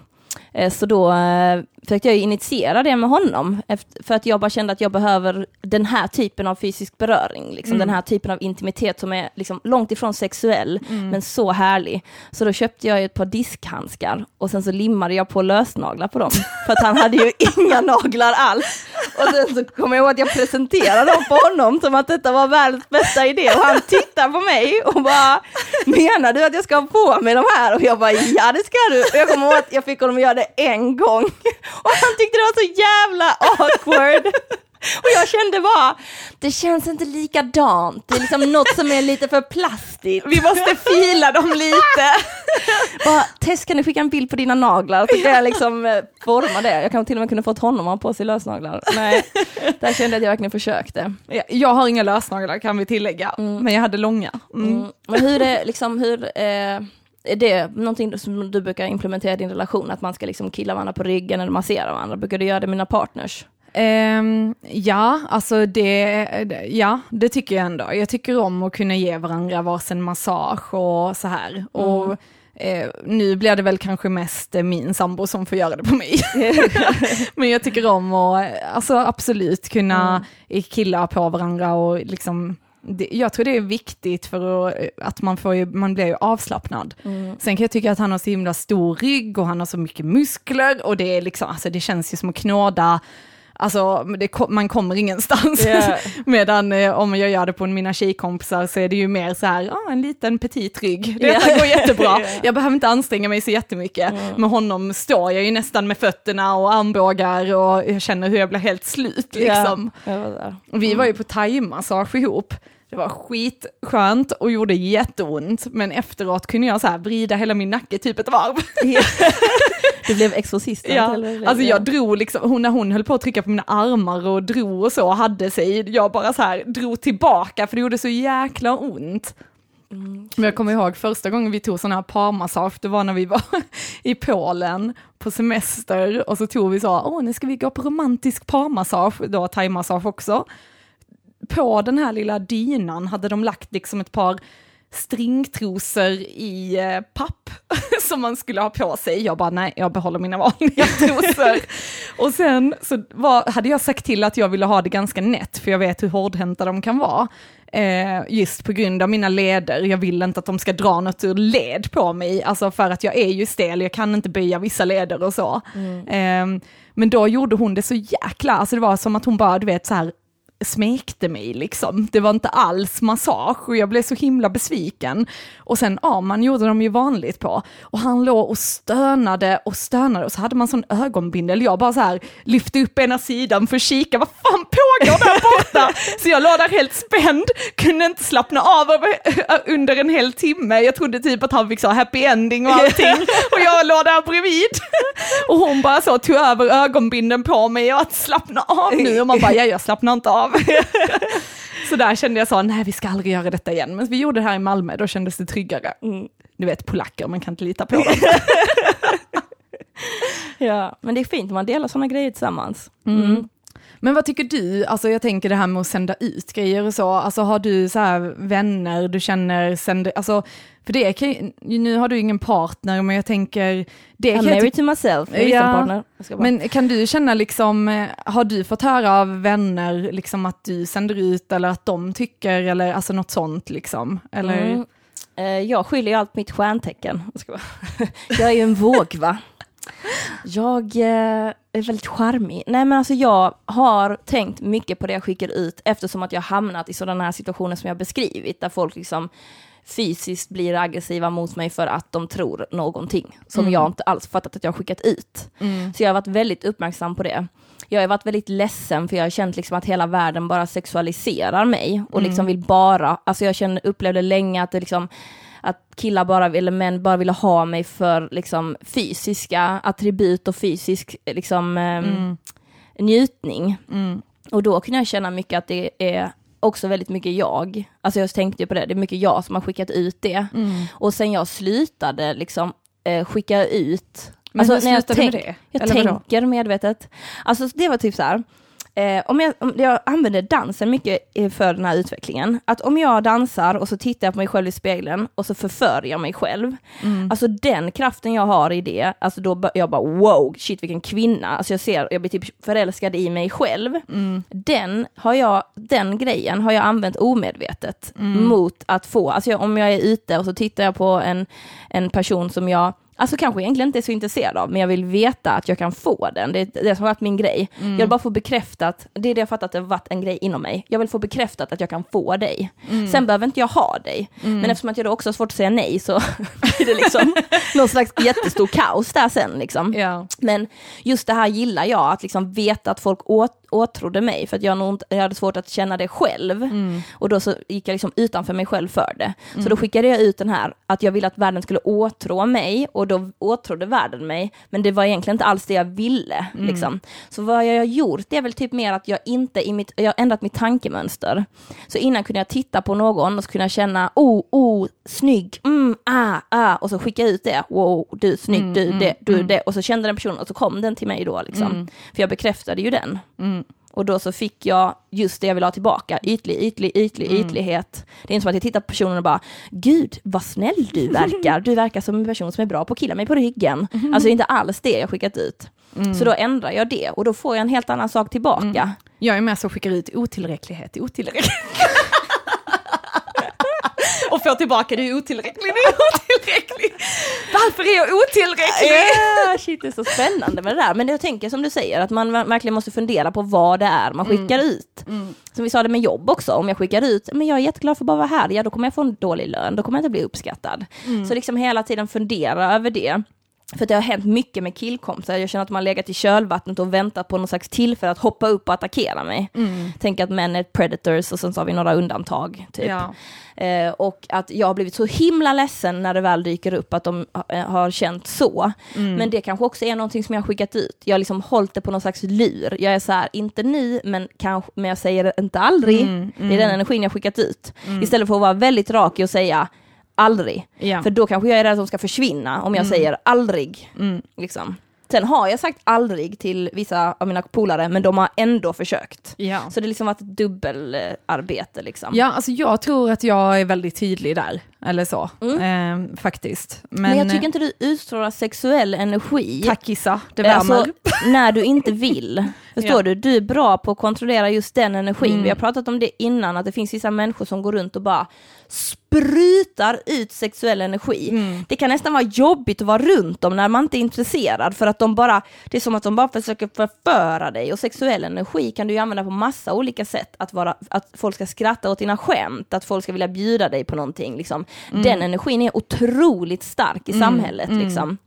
Eh, så då eh, försökte jag initiera det med honom, för att jag bara kände att jag behöver den här typen av fysisk beröring, liksom, mm. den här typen av intimitet som är liksom långt ifrån sexuell, mm. men så härlig. Så då köpte jag ett par diskhandskar och sen så limmade jag på lösnaglar på dem, för att han hade ju <laughs> inga naglar alls. Och sen så kom jag ihåg att jag presenterade dem på honom som att detta var världens bästa idé och han tittar på mig och bara, menar du att jag ska ha på mig de här? Och jag bara, ja det ska du. Och jag kommer ihåg att jag fick honom att göra det en gång och han tyckte det var så jävla awkward. Och jag kände bara, det känns inte likadant. Det är liksom något som är lite för plastigt. Vi måste fila dem lite. bara, Tess, kan du skicka en bild på dina naglar? Så kan jag liksom eh, forma det. Jag kan till och med kunna fått honom att ha på sig lösnaglar. Nej, där kände jag att jag verkligen försökte. Jag har inga lösnaglar kan vi tillägga, mm. men jag hade långa. Mm. Mm. Men hur är liksom, hur, eh, är det någonting som du brukar implementera i din relation, att man ska liksom killa varandra på ryggen eller massera varandra? Brukar du göra det med dina partners? Um, ja, alltså det, ja, det tycker jag ändå. Jag tycker om att kunna ge varandra varsin massage och så här. Mm. Och eh, nu blir det väl kanske mest min sambo som får göra det på mig. <laughs> Men jag tycker om att, alltså absolut kunna mm. killa på varandra och liksom det, jag tror det är viktigt för att, att man, får, man blir ju avslappnad. Mm. Sen kan jag tycka att han har så himla stor rygg och han har så mycket muskler och det är liksom, alltså det känns ju som att knåda Alltså det, man kommer ingenstans. Yeah. <laughs> Medan eh, om jag gör det på mina tjejkompisar så är det ju mer så här, ah, en liten petit rygg. Det yeah. går jättebra. <laughs> yeah. Jag behöver inte anstränga mig så jättemycket. Mm. Med honom står jag ju nästan med fötterna och armbågar och jag känner hur jag blir helt slut liksom. Var Vi var ju på thaimassage ihop. Det var skitskönt och gjorde jätteont, men efteråt kunde jag så här vrida hela min nacke typ ett varv. <laughs> Du blev exorcist? Ja, alltså jag drog liksom, hon, när hon höll på att trycka på mina armar och drog och så, hade sig, jag bara så här drog tillbaka för det gjorde så jäkla ont. Mm, Men jag kommer ihåg första gången vi tog sån här parmassage, det var när vi var <laughs> i Polen på semester och så tog vi så, åh nu ska vi gå på romantisk parmassage, då thaimassage också på den här lilla dynan hade de lagt liksom ett par stringtrosor i eh, papp <laughs> som man skulle ha på sig. Jag bara, nej, jag behåller mina vanliga <laughs> trosor. och sen så var, hade jag sagt till att jag ville ha det ganska nätt, för jag vet hur hårdhänta de kan vara. Eh, just på grund av mina leder, jag vill inte att de ska dra något ur led på mig, alltså för att jag är ju stel, jag kan inte böja vissa leder och så. Mm. Eh, men då gjorde hon det så jäkla, alltså det var som att hon bara, du vet så här, smekte mig liksom. Det var inte alls massage och jag blev så himla besviken. Och sen Arman gjorde de ju vanligt på. Och han låg och stönade och stönade och så hade man sån ögonbindel. Jag bara så här lyfte upp ena sidan för att kika, vad fan pågår där borta? <laughs> Så jag låg där helt spänd, kunde inte slappna av under en hel timme. Jag trodde typ att han fick så happy ending och allting. <laughs> Och jag låg där bredvid. Och hon bara så tog över ögonbinden på mig och att slappna av nu. Och man bara, ja jag slappnar inte av. <laughs> Så där kände jag så, nej vi ska aldrig göra detta igen. Men vi gjorde det här i Malmö, då kändes det tryggare. Mm. Du vet polacker, man kan inte lita på dem. <laughs> ja, men det är fint om man delar sådana grejer tillsammans. Mm. Men vad tycker du, alltså jag tänker det här med att sända ut grejer och så, alltså har du så här vänner du känner, sänder, alltså för det kan, nu har du ingen partner men jag tänker... Det I'm married to myself, jag ja, partner. Men kan du känna liksom, eh, har du fått höra av vänner liksom att du sänder ut eller att de tycker eller alltså något sånt liksom? Eller? Mm. Eh, jag skyller ju allt mitt stjärntecken. <laughs> Jag är ju en våg va? Jag eh, är väldigt charmig. Nej men alltså jag har tänkt mycket på det jag skickar ut eftersom att jag hamnat i sådana här situationer som jag beskrivit där folk liksom fysiskt blir aggressiva mot mig för att de tror någonting som mm. jag inte alls fattat att jag har skickat ut. Mm. Så jag har varit väldigt uppmärksam på det. Jag har varit väldigt ledsen för jag har känt liksom att hela världen bara sexualiserar mig och mm. liksom vill bara, alltså jag kände, upplevde länge att det liksom att killar bara, eller män bara ville ha mig för liksom fysiska attribut och fysisk liksom mm. njutning. Mm. Och då kunde jag känna mycket att det är också väldigt mycket jag. Alltså jag tänkte på det, det är mycket jag som har skickat ut det. Mm. Och sen jag slutade liksom eh, skicka ut men alltså, du med det? Jag tänker medvetet. Alltså det var typ så här, Eh, om, jag, om jag använder dansen mycket för den här utvecklingen, att om jag dansar och så tittar jag på mig själv i spegeln och så förför jag mig själv, mm. alltså den kraften jag har i det, alltså då jag bara wow, shit vilken kvinna, alltså jag ser, jag blir typ förälskad i mig själv. Mm. Den har jag, den grejen har jag använt omedvetet mm. mot att få, alltså jag, om jag är ute och så tittar jag på en, en person som jag alltså kanske egentligen inte är så intresserad av, men jag vill veta att jag kan få den. Det är det som har varit min grej. Mm. Jag vill bara få bekräftat, det är det jag fattat att det har varit en grej inom mig. Jag vill få bekräftat att jag kan få dig. Mm. Sen behöver inte jag ha dig, mm. men eftersom att jag då också har svårt att säga nej så <laughs> blir det liksom <laughs> någon slags jättestor kaos där sen liksom. Ja. Men just det här gillar jag, att liksom veta att folk åt åtrodde mig, för att jag, nog, jag hade svårt att känna det själv. Mm. Och då så gick jag liksom utanför mig själv för det. Så mm. då skickade jag ut den här, att jag ville att världen skulle åtrå mig, och då åtrådde världen mig, men det var egentligen inte alls det jag ville. Mm. Liksom. Så vad jag har gjort, det är väl typ mer att jag inte i mitt, jag har ändrat mitt tankemönster. Så innan kunde jag titta på någon och så kunde jag känna, oh, oh, snygg, mm, ah, ah, och så skicka ut det, wow, du snygg, mm, du mm, det, du mm. det, och så kände den personen och så kom den till mig då liksom. För jag bekräftade ju den. Och då så fick jag just det jag vill ha tillbaka, ytlig, ytlig, ytlig, mm. ytlighet. Det är inte som att jag tittar på personen och bara, gud vad snäll du <laughs> verkar, du verkar som en person som är bra på att killa mig på ryggen. Mm. Alltså inte alls det jag skickat ut. Mm. Så då ändrar jag det och då får jag en helt annan sak tillbaka. Mm. Jag är med som skickar ut otillräcklighet, otillräcklighet. <laughs> och får tillbaka, du är otillräcklig, du är otillräcklig. Varför är jag otillräcklig? Yeah, shit, det är så spännande med det där. Men jag tänker som du säger, att man verkligen måste fundera på vad det är man skickar mm. ut. Mm. Som vi sa det med jobb också, om jag skickar ut, men jag är jätteglad för att bara vara här, ja då kommer jag få en dålig lön, då kommer jag inte bli uppskattad. Mm. Så liksom hela tiden fundera över det. För det har hänt mycket med killkompisar, jag känner att man har legat i kölvattnet och väntat på någon slags tillfälle att hoppa upp och attackera mig. Mm. Tänk att män är predators och sen så har vi några undantag. Typ. Ja. Eh, och att jag har blivit så himla ledsen när det väl dyker upp att de eh, har känt så. Mm. Men det kanske också är någonting som jag har skickat ut. Jag har liksom hållit det på någon slags lur. Jag är så här, inte nu, men, kanske, men jag säger inte aldrig. Mm. Det är den mm. energin jag har skickat ut. Mm. Istället för att vara väldigt rak att säga aldrig. Ja. För då kanske jag är rädd att de ska försvinna om jag mm. säger aldrig. Mm. Liksom. Sen har jag sagt aldrig till vissa av mina polare, men de har ändå försökt. Ja. Så det har liksom varit ett dubbelarbete. Liksom. Ja, alltså jag tror att jag är väldigt tydlig där, eller så, mm. eh, faktiskt. Men, men, jag tycker inte du utstrålar sexuell energi. Tack Issa, det värmer. Alltså, <laughs> när du inte vill. <laughs> Förstår ja. du? Du är bra på att kontrollera just den energin. Mm. Vi har pratat om det innan, att det finns vissa människor som går runt och bara sprutar ut sexuell energi. Mm. Det kan nästan vara jobbigt att vara runt dem när man inte är intresserad för att de bara, det är som att de bara försöker förföra dig och sexuell energi kan du använda på massa olika sätt. Att, vara, att folk ska skratta åt dina skämt, att folk ska vilja bjuda dig på någonting. Liksom. Den energin är otroligt stark i samhället liksom.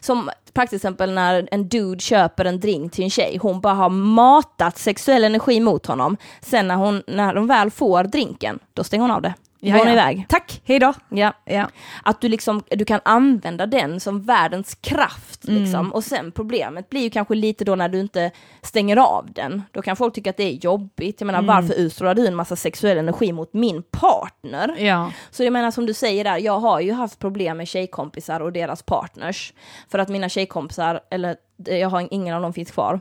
Som praktiskt exempel när en dude köper en drink till en tjej, hon bara har matat sexuell energi mot honom. Sen när hon, när hon väl får drinken, då stänger hon av det. Går hon iväg. Tack, hej då. Ja. Ja. Att du, liksom, du kan använda den som världens kraft. Mm. Liksom. Och sen problemet blir ju kanske lite då när du inte stänger av den. Då kan folk tycka att det är jobbigt. Jag menar Mm. varför utstrålar du en massa sexuell energi mot min partner? Ja. Så jag menar som du säger där, jag har ju haft problem med tjejkompisar och deras partners. För att mina tjejkompisar, eller jag har ingen av dem finns kvar,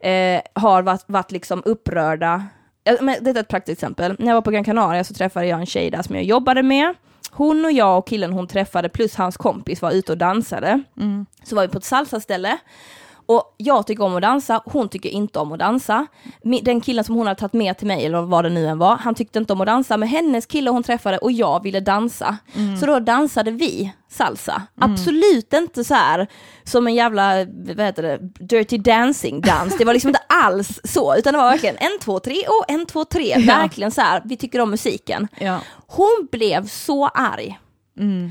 eh, har varit, varit liksom upprörda. Men detta är ett praktiskt exempel. När jag var på Gran Canaria så träffade jag en tjej där som jag jobbade med. Hon och jag och killen hon träffade plus hans kompis var ute och dansade. Så var vi på ett salsaställe. Och jag tycker om att dansa, hon tycker inte om att dansa. Den killen som hon hade tagit med till mig, eller vad det nu än var, han tyckte inte om att dansa, men hennes kille hon träffade och jag ville dansa. Så då dansade vi salsa. Absolut inte så här som en jävla, vad heter det, dirty dancing dans. Det var liksom inte <laughs> alls så, utan det var verkligen en, två, tre och en, två, tre. Ja. Verkligen så här, vi tycker om musiken. Ja. Hon blev så arg.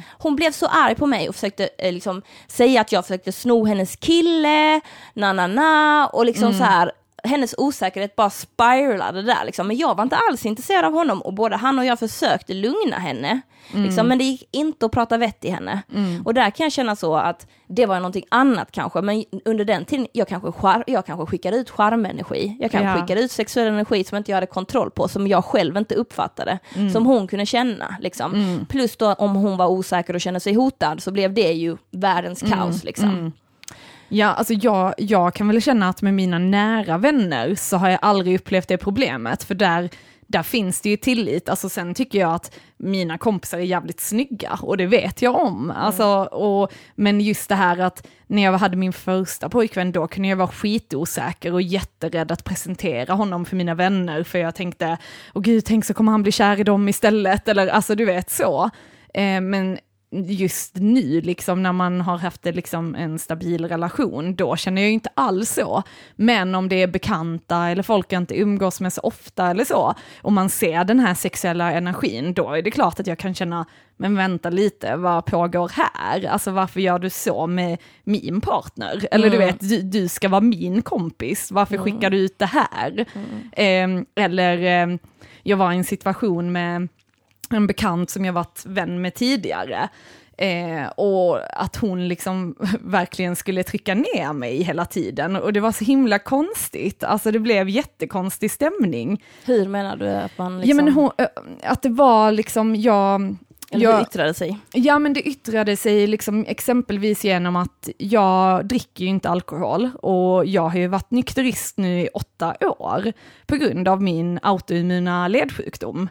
Hon blev så arg på mig och försökte eh, liksom, säga att jag försökte sno hennes kille, na na na, och liksom så här hennes osäkerhet bara spiralade där liksom. Men jag var inte alls intresserad av honom och både han och jag försökte lugna henne. Liksom, men det gick inte att prata vett i henne. Och där kan jag känna så att det var någonting annat kanske, men under den tiden, jag kanske, char- jag kanske skickade ut charmenergi. Jag kanske Ja. skickade ut sexuell energi som inte jag hade kontroll på, som jag själv inte uppfattade, som hon kunde känna. Liksom. Plus då om hon var osäker och kände sig hotad så blev det ju världens kaos. Liksom. Ja, alltså jag, jag kan väl känna att med mina nära vänner så har jag aldrig upplevt det problemet, för där, där finns det ju tillit. Alltså sen tycker jag att mina kompisar är jävligt snygga och det vet jag om. Alltså, och, men just det här att när jag hade min första pojkvän då kunde jag vara skitosäker och jätterädd att presentera honom för mina vänner för jag tänkte, åh gud, tänk så kommer han bli kär i dem istället, eller alltså du vet så. Eh, men just nu, liksom, när man har haft liksom, en stabil relation, då känner jag ju inte alls så. Men om det är bekanta eller folk jag inte umgås med så ofta eller så, och man ser den här sexuella energin, då är det klart att jag kan känna, men vänta lite, vad pågår här? Alltså varför gör du så med min partner? Eller du vet, du, du ska vara min kompis, varför skickar du ut det här? Ehm, eller ehm, jag var i en situation med en bekant som jag varit vän med tidigare. Eh, och att hon liksom <laughs> verkligen skulle trycka ner mig hela tiden. Och det var så himla konstigt, alltså det blev jättekonstig stämning. Hur menar du att man liksom, Ja men hon, eh, att det var liksom, jag... eller jag hur yttrade sig? Ja men det yttrade sig liksom exempelvis genom att jag dricker ju inte alkohol och jag har ju varit nykterist nu i åtta år på grund av min autoimmuna ledsjukdom.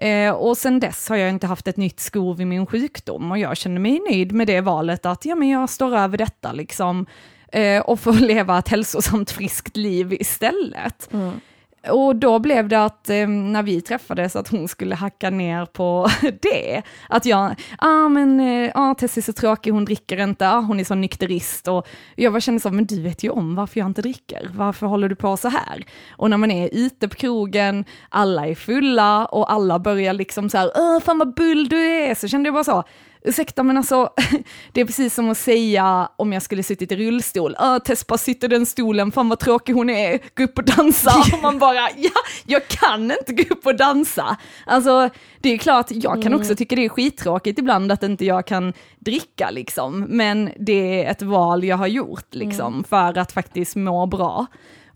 Eh, och sen dess har jag inte haft ett nytt skov i min sjukdom och jag känner mig nöjd med det valet att ja men jag står över detta liksom eh, och får <laughs> leva ett hälsosamt friskt liv istället. Mm. Och då blev det att eh, när vi träffades att hon skulle hacka ner på <laughs> det. Att jag, ah men, eh, ah, Tessie är så tråkig, hon dricker inte, ah, hon är så nykterist. Och jag bara kände så, men du vet ju om varför jag inte dricker, varför håller du på så här? Och när man är ute på krogen, alla är fulla och alla börjar liksom så här, Åh, fan vad bull du är, så kände jag bara så, ursäkta men alltså, <laughs> det är precis som att säga om jag skulle suttit i rullstol, Tess bara sitter i den stolen, fan vad tråkig hon är, gå upp och dansa. Och <laughs> man bara, ja, jag kan inte gå upp och dansa. Alltså, det är klart, jag kan också tycka det är skittråkigt ibland att inte jag kan dricka liksom, men det är ett val jag har gjort liksom, för att faktiskt må bra.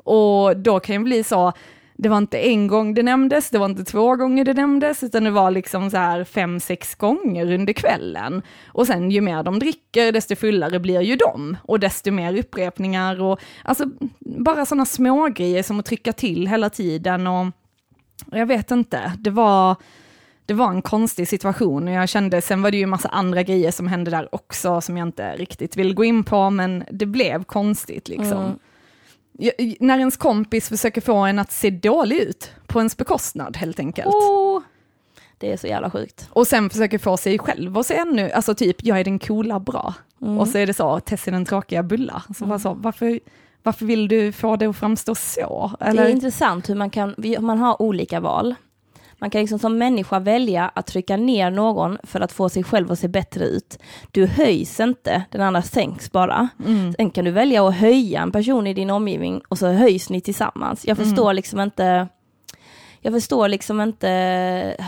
Och då kan det bli så, det var inte en gång det nämndes, det var inte två gånger det nämndes, utan det var liksom så här fem, sex gånger under kvällen. Och sen ju mer de dricker, desto fullare blir ju de, och desto mer upprepningar och alltså bara sådana små grejer som att trycka till hela tiden och jag vet inte, det var det var en konstig situation och jag kände, sen var det ju massa andra grejer som hände där också som jag inte riktigt vill gå in på, men det blev konstigt liksom. Mm när ens kompis försöker få en att se dålig ut på ens bekostnad helt enkelt. Oh, det är så jävla sjukt. Och sen försöker få sig själv att se ännu, alltså typ, jag är den coola bra. Och så är det så, Tess är den tråkiga bulla. Så bara så, varför, varför vill du få det att framstå så? Det är Eller? intressant hur man kan, man har olika val. Man kan liksom som människa välja att trycka ner någon för att få sig själv att se bättre ut. Du höjs inte, den andra sänks bara. Mm. Sen kan du välja att höja en person i din omgivning och så höjs ni tillsammans. Jag förstår Mm. liksom inte jag förstår liksom inte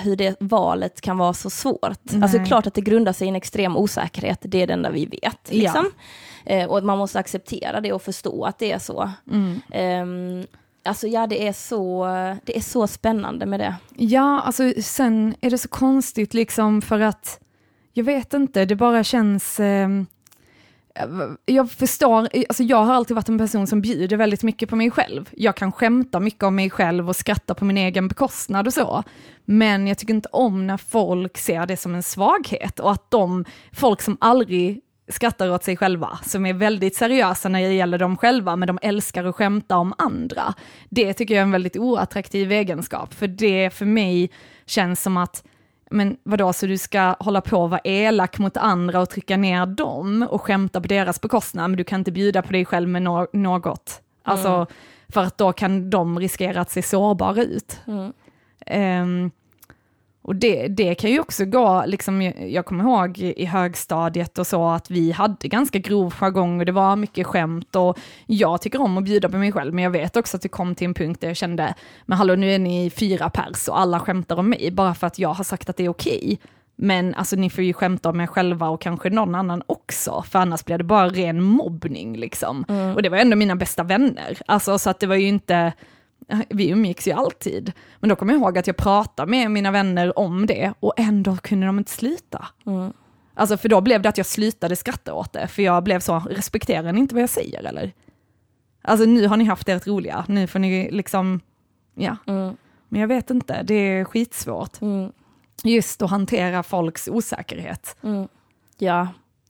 hur det valet kan vara så svårt. Nej. Alltså klart att det grundar sig i en extrem osäkerhet, det är det enda vi vet. Liksom. Eh, och man måste acceptera det och förstå att det är så. Mm. Ehm, alltså ja, det är, så, det är så spännande med det. Ja, alltså sen är det så konstigt liksom för att, jag vet inte, det bara känns... Eh, jag förstår, alltså jag har alltid varit en person som bjuder väldigt mycket på mig själv. Jag kan skämta mycket om mig själv och skratta på min egen bekostnad och så. Men jag tycker inte om när folk ser det som en svaghet och att de, folk som aldrig skrattar åt sig själva, som är väldigt seriösa när det gäller dem själva, men de älskar att skämta om andra. Det tycker jag är en väldigt oattraktiv egenskap, för det för mig känns som att men vadå, så du ska hålla på och vara elak mot andra och trycka ner dem och skämta på deras bekostnad, men du kan inte bjuda på dig själv med no något. Alltså, för att då kan de riskera att se sårbara ut. Mm. Ehm, och det, det kan ju också gå, liksom, jag kommer ihåg i högstadiet och så, att vi hade ganska grov jargong och det var mycket skämt och jag tycker om att bjuda på mig själv, men jag vet också att det kom till en punkt där jag kände, men hallå nu är ni fyra pers och alla skämtar om mig, bara för att jag har sagt att det är okej. Men alltså ni får ju skämta om er själva och kanske någon annan också, för annars blir det bara ren mobbning liksom. Och det var ändå mina bästa vänner, alltså så att det var ju inte, vi umgicks ju alltid. Men då kommer jag ihåg att jag pratade med mina vänner om det och ändå kunde de inte sluta. Mm. Alltså för då blev det att jag slutade skratta åt det, för jag blev så, respekterar ni inte vad jag säger eller? Alltså nu har ni haft ert roliga, nu får ni liksom, ja. Mm. Men jag vet inte, det är skitsvårt. Mm. Just att hantera folks osäkerhet. Mm. Ja,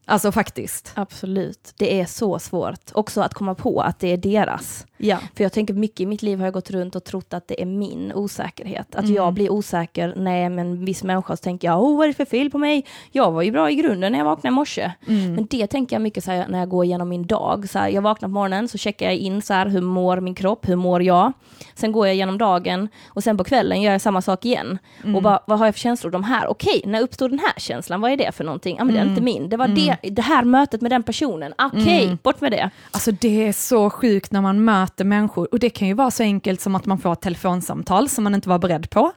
Alltså faktiskt. absolut. Det är så svårt. Också att komma på att det är deras. Ja. För jag tänker mycket i mitt liv har jag gått runt och trott att det är min osäkerhet. Att Mm. jag blir osäker när jag är med en viss människa så tänker jag, åh vad är det för fel på mig? Jag var ju bra i grunden när jag vaknade i morse. Mm. Men det tänker jag mycket så här, när jag går igenom min dag. Så här, jag vaknar på morgonen så checkar jag in så här, hur mår min kropp, hur mår jag? Sen går jag igenom dagen och sen på kvällen gör jag samma sak igen. Mm. Och bara, vad har jag för känslor? De här, okej, när uppstod den här känslan? Vad är det för någonting? Ja men det Mm. är inte min. Det var det, det här mötet med den personen. Okej, bort med det. Alltså det är så sjukt när man möter människor och det kan ju vara så enkelt som att man får ett telefonsamtal som man inte var beredd på.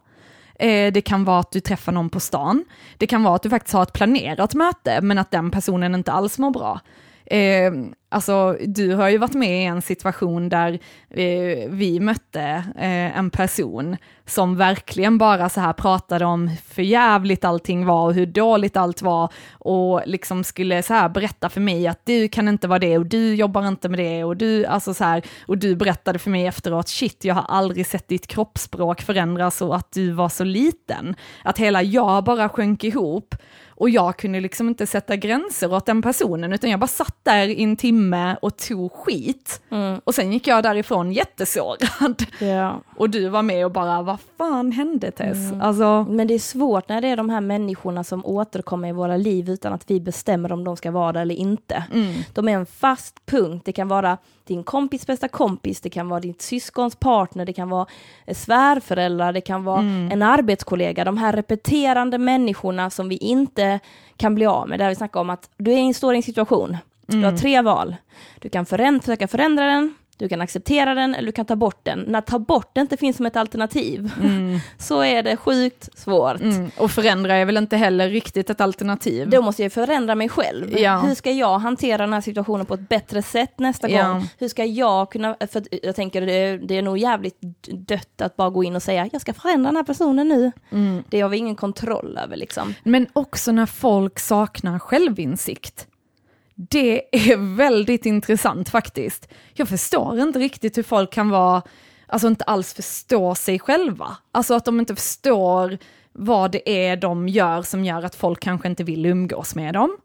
Eh, Det kan vara att du träffar någon på stan. Det kan vara att du faktiskt har ett planerat möte men att den personen inte alls mår bra. Eh, alltså, du har ju varit med i en situation där eh, vi mötte eh, en person som verkligen bara så här pratade om hur förjävligt allting var och hur dåligt allt var och liksom skulle så här berätta för mig att du kan inte vara det och du jobbar inte med det och du, alltså så här, och du berättade för mig efteråt, shit jag har aldrig sett ditt kroppsspråk förändras så att du var så liten. Att hela jag bara sjönk ihop och jag kunde liksom inte sätta gränser åt den personen, utan jag bara satt där i en timme och tog skit. Och sen gick jag därifrån jättesårad. Ja. Och du var med och bara, vad fan hände Tess? Alltså, Men det är svårt när det är de här människorna som återkommer i våra liv utan att vi bestämmer om de ska vara där eller inte. De är en fast punkt. Det kan vara din kompis bästa kompis, det kan vara ditt syskons partner, det kan vara svärföräldrar, det kan vara en arbetskollega. De här repeterande människorna som vi inte kan bli av med. Där vi snackar om att du är i en, står i en situation, du har tre val. Du kan föränd försöka förändra den, du kan acceptera den eller du kan ta bort den. När ta bort den inte finns som ett alternativ <laughs> så är det sjukt svårt. mm, och förändra är väl inte heller riktigt ett alternativ. Då måste jag förändra mig själv. Ja. Hur ska jag hantera den här situationen på ett bättre sätt nästa Ja. gång? Hur ska jag kunna, för jag tänker det är, det är nog jävligt dött att bara gå in och säga jag ska förändra den här personen nu. Mm. Det har vi ingen kontroll över liksom. Men också när folk saknar självinsikt. Det är väldigt intressant faktiskt. Jag förstår inte riktigt hur folk kan vara, alltså inte alls förstå sig själva. Alltså att de inte förstår vad det är de gör som gör att folk kanske inte vill umgås med dem.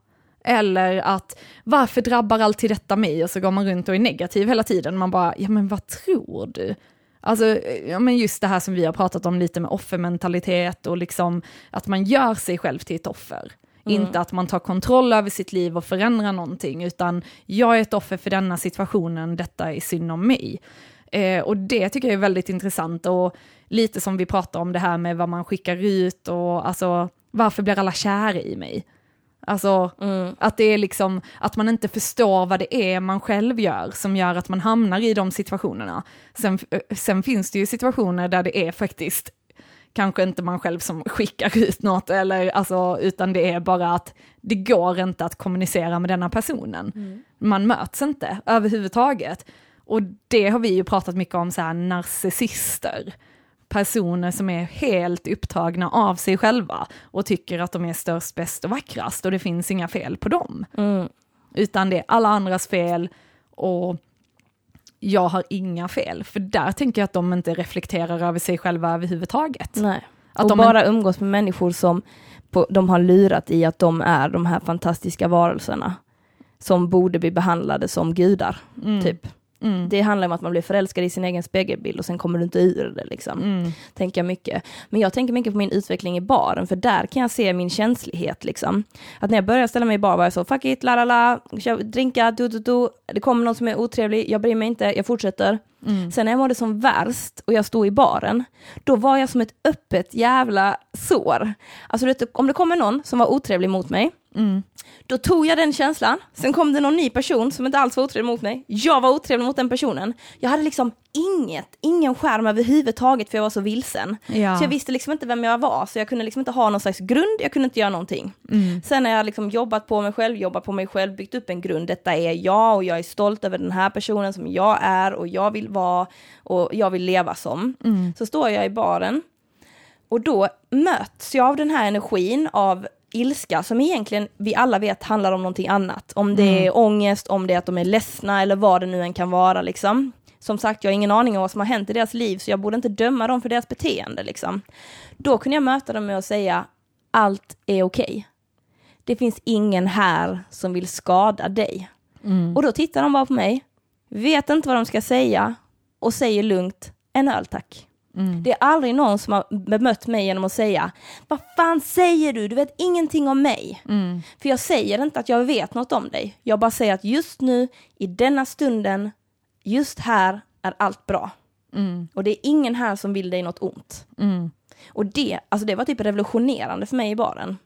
Eller att varför drabbar alltid detta mig? Och så går man runt och är negativ hela tiden. Man bara, ja men vad tror du? Alltså, ja, men just det här som vi har pratat om lite med offermentalitet och liksom att man gör sig själv till ett offer. Inte att man tar kontroll över sitt liv och förändrar någonting, utan jag är ett offer för denna situationen, detta är synd om mig. Eh, och det tycker jag är väldigt intressant och lite som vi pratar om det här med vad man skickar ut och alltså varför blir alla kära i mig? Alltså Mm. att det är liksom att man inte förstår vad det är man själv gör som gör att man hamnar i de situationerna. Sen, eh, sen finns det ju situationer där det är faktiskt kanske inte man själv som skickar ut något, eller, alltså, utan det är bara att det går inte att kommunicera med denna personen. Man möts inte överhuvudtaget. Och det har vi ju pratat mycket om, så här narcissister. Personer som är helt upptagna av sig själva och tycker att de är störst, bäst och vackrast och det finns inga fel på dem. Mm. Utan det är alla andras fel och jag har inga fel. För där tänker jag att de inte reflekterar över sig själva överhuvudtaget. Nej. Att och de bara umgås med människor som på, de har lurat i att de är de här fantastiska varelserna som borde bli behandlade som gudar. Mm. Typ. Mm. Det handlar om att man blir förälskad i sin egen spegelbild och sen kommer du inte ur det. Liksom. Mm. Tänker jag mycket. Men jag tänker mycket på min utveckling i baren, för där kan jag se min känslighet. Liksom. Att när jag började ställa mig i bar var jag så, fuck it, la la la, drinka, du, du, du. Det kommer någon som är otrevlig, jag bryr mig inte, jag fortsätter. Mm. Sen när jag mådde som värst och jag stod i baren, då var jag som ett öppet jävla sår. Alltså om det kommer någon som var otrevlig mot mig, Mm. då tog jag den känslan, sen kom det någon ny person som inte alls var otrevlig mot mig. Jag var otrevlig mot den personen. Jag hade liksom inget, ingen skärm överhuvudtaget för jag var så vilsen. Ja. Så jag visste liksom inte vem jag var, så jag kunde liksom inte ha någon slags grund, jag kunde inte göra någonting. Mm. Sen när jag liksom jobbat på mig själv, jobbat på mig själv, byggt upp en grund, detta är jag och jag är stolt över den här personen som jag är och jag vill vara och jag vill leva som. Mm. Så står jag i baren och då möts jag av den här energin av ilska som egentligen vi alla vet handlar om någonting annat. Om det är ångest, om det är att de är ledsna eller vad det nu än kan vara liksom. Som sagt, jag har ingen aning om vad som har hänt i deras liv så jag borde inte döma dem för deras beteende liksom. Då kunde jag möta dem med att säga allt är okej. Det finns ingen här som vill skada dig. Mm. Och då tittar de bara på mig, vet inte vad de ska säga och säger lugnt, en öl tack. Mm. Det är aldrig någon som har bemött mig genom att säga, vad fan säger du, du vet ingenting om mig. Mm. För jag säger inte att jag vet något om dig, jag bara säger att just nu, i denna stunden, just här är allt bra. Mm. Och det är ingen här som vill dig något ont. Mm. Och det, alltså det var typ revolutionerande för mig i baren.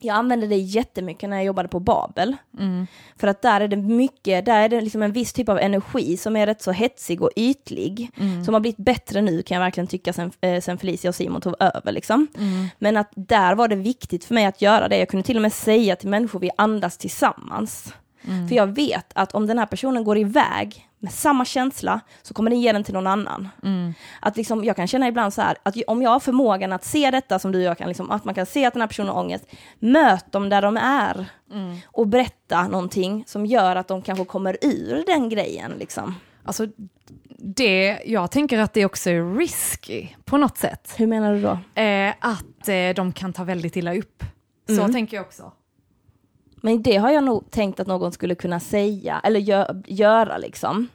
Jag använde det jättemycket när jag jobbade på Babel. Mm. För att där är det mycket, där är det liksom en viss typ av energi som är rätt så hetsig och ytlig. Mm. Som har blivit bättre nu kan jag verkligen tycka sen, eh, sen Felicia och Simon tog över liksom. Mm. Men att där var det viktigt för mig att göra det. Jag kunde till och med säga till människor, vi andas tillsammans. Mm. För jag vet att om den här personen går iväg med samma känsla så kommer den ge den till någon annan. Mm. Att liksom, jag kan känna ibland så här, att om jag har förmågan att se detta som du och jag kan, liksom, att man kan se att den här personen har ångest, möt dem där de är Mm. och berätta någonting som gör att de kanske kommer ur den grejen. Liksom. Alltså, det, jag tänker att det också är risky på något sätt. Hur menar du då? Eh, att eh, de kan ta väldigt illa upp. Så Mm. tänker jag också. Men det har jag nog tänkt att någon skulle kunna säga, eller gö göra liksom.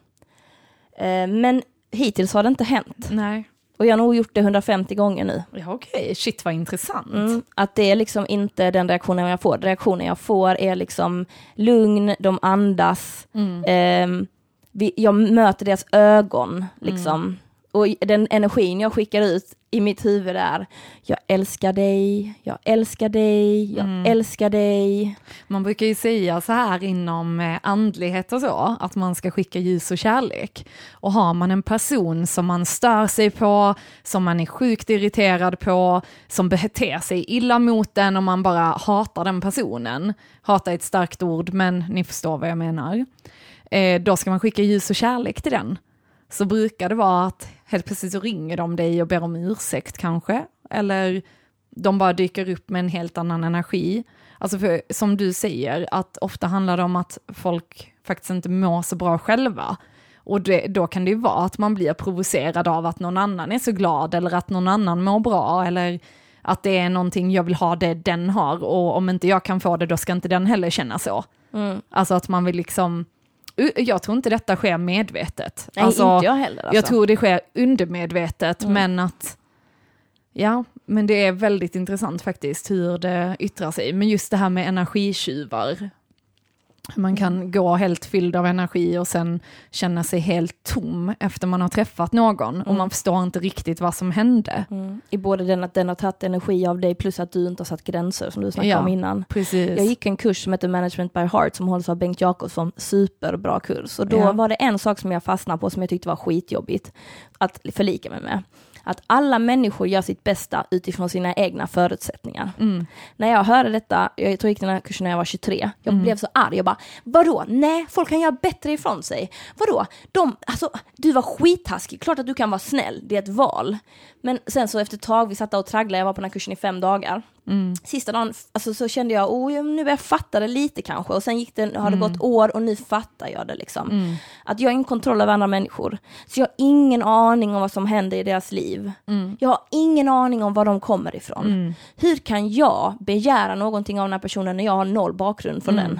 Eh, men hittills har det inte hänt. Nej. Och jag har nog gjort det 150 gånger nu. Ja, okej, shit vad intressant. Mm, att det är liksom inte den reaktionen jag får. Reaktionen jag får är liksom lugn, de andas, Mm. ehm, vi, jag möter deras ögon liksom. Och den energin jag skickar ut i mitt huvud är, jag älskar dig, jag älskar dig, jag Mm. älskar dig. Man brukar ju säga så här inom eh, andlighet och så, att man ska skicka ljus och kärlek. Och har man en person som man stör sig på, som man är sjukt irriterad på, som beter sig illa mot den och man bara hatar den personen, hata är ett starkt ord men ni förstår vad jag menar, eh, då ska man skicka ljus och kärlek till den. Så brukar det vara att helt plötsligt så ringer de dig och ber om ursäkt kanske, eller de bara dyker upp med en helt annan energi. Alltså för, som du säger, att ofta handlar det om att folk faktiskt inte mår så bra själva. Och det, då kan det ju vara att man blir provocerad av att någon annan är så glad eller att någon annan mår bra eller att det är någonting jag vill ha det den har och om inte jag kan få det då ska inte den heller känna så. Mm. Alltså att man vill liksom, jag tror inte detta sker medvetet. Nej, alltså, inte jag heller. Alltså. jag tror det sker undermedvetet, Mm. men att Ja, men det är väldigt intressant faktiskt hur det yttrar sig. Men just det här med energitjuvar. Man kan gå helt fylld av energi och sen känna sig helt tom efter man har träffat någon och man förstår inte riktigt vad som hände. Mm. I både den att den har tagit energi av dig plus att du inte har satt gränser som du snackade Ja, om innan. Precis. Jag gick en kurs som heter Management by Heart som hålls av Bengt Jakobsson, superbra kurs. Och då Ja. var det en sak som jag fastnade på som jag tyckte var skitjobbigt att förlika mig med. Att alla människor gör sitt bästa utifrån sina egna förutsättningar. Mm. När jag hörde detta, jag tror jag gick den här kursen när jag var 23, jag Mm. blev så arg. Jag bara, vadå? Nej, folk kan göra bättre ifrån sig. Vadå? De, alltså, du var skittaskig, klart att du kan vara snäll, det är ett val. Men sen så efter ett tag, vi satt där och tragglade, jag var på den här kursen i fem dagar. Mm. Sista dagen alltså, så kände jag, oh, nu jag fatta det lite kanske. Och sen gick det, har det Mm. gått år och nu fattar jag det liksom. Att jag har ingen kontroll över andra människor. Så jag har ingen aning om vad som händer i deras liv. Mm. Jag har ingen aning om var de kommer ifrån. Hur kan jag begära någonting av den här personen när jag har noll bakgrund från Mm. den?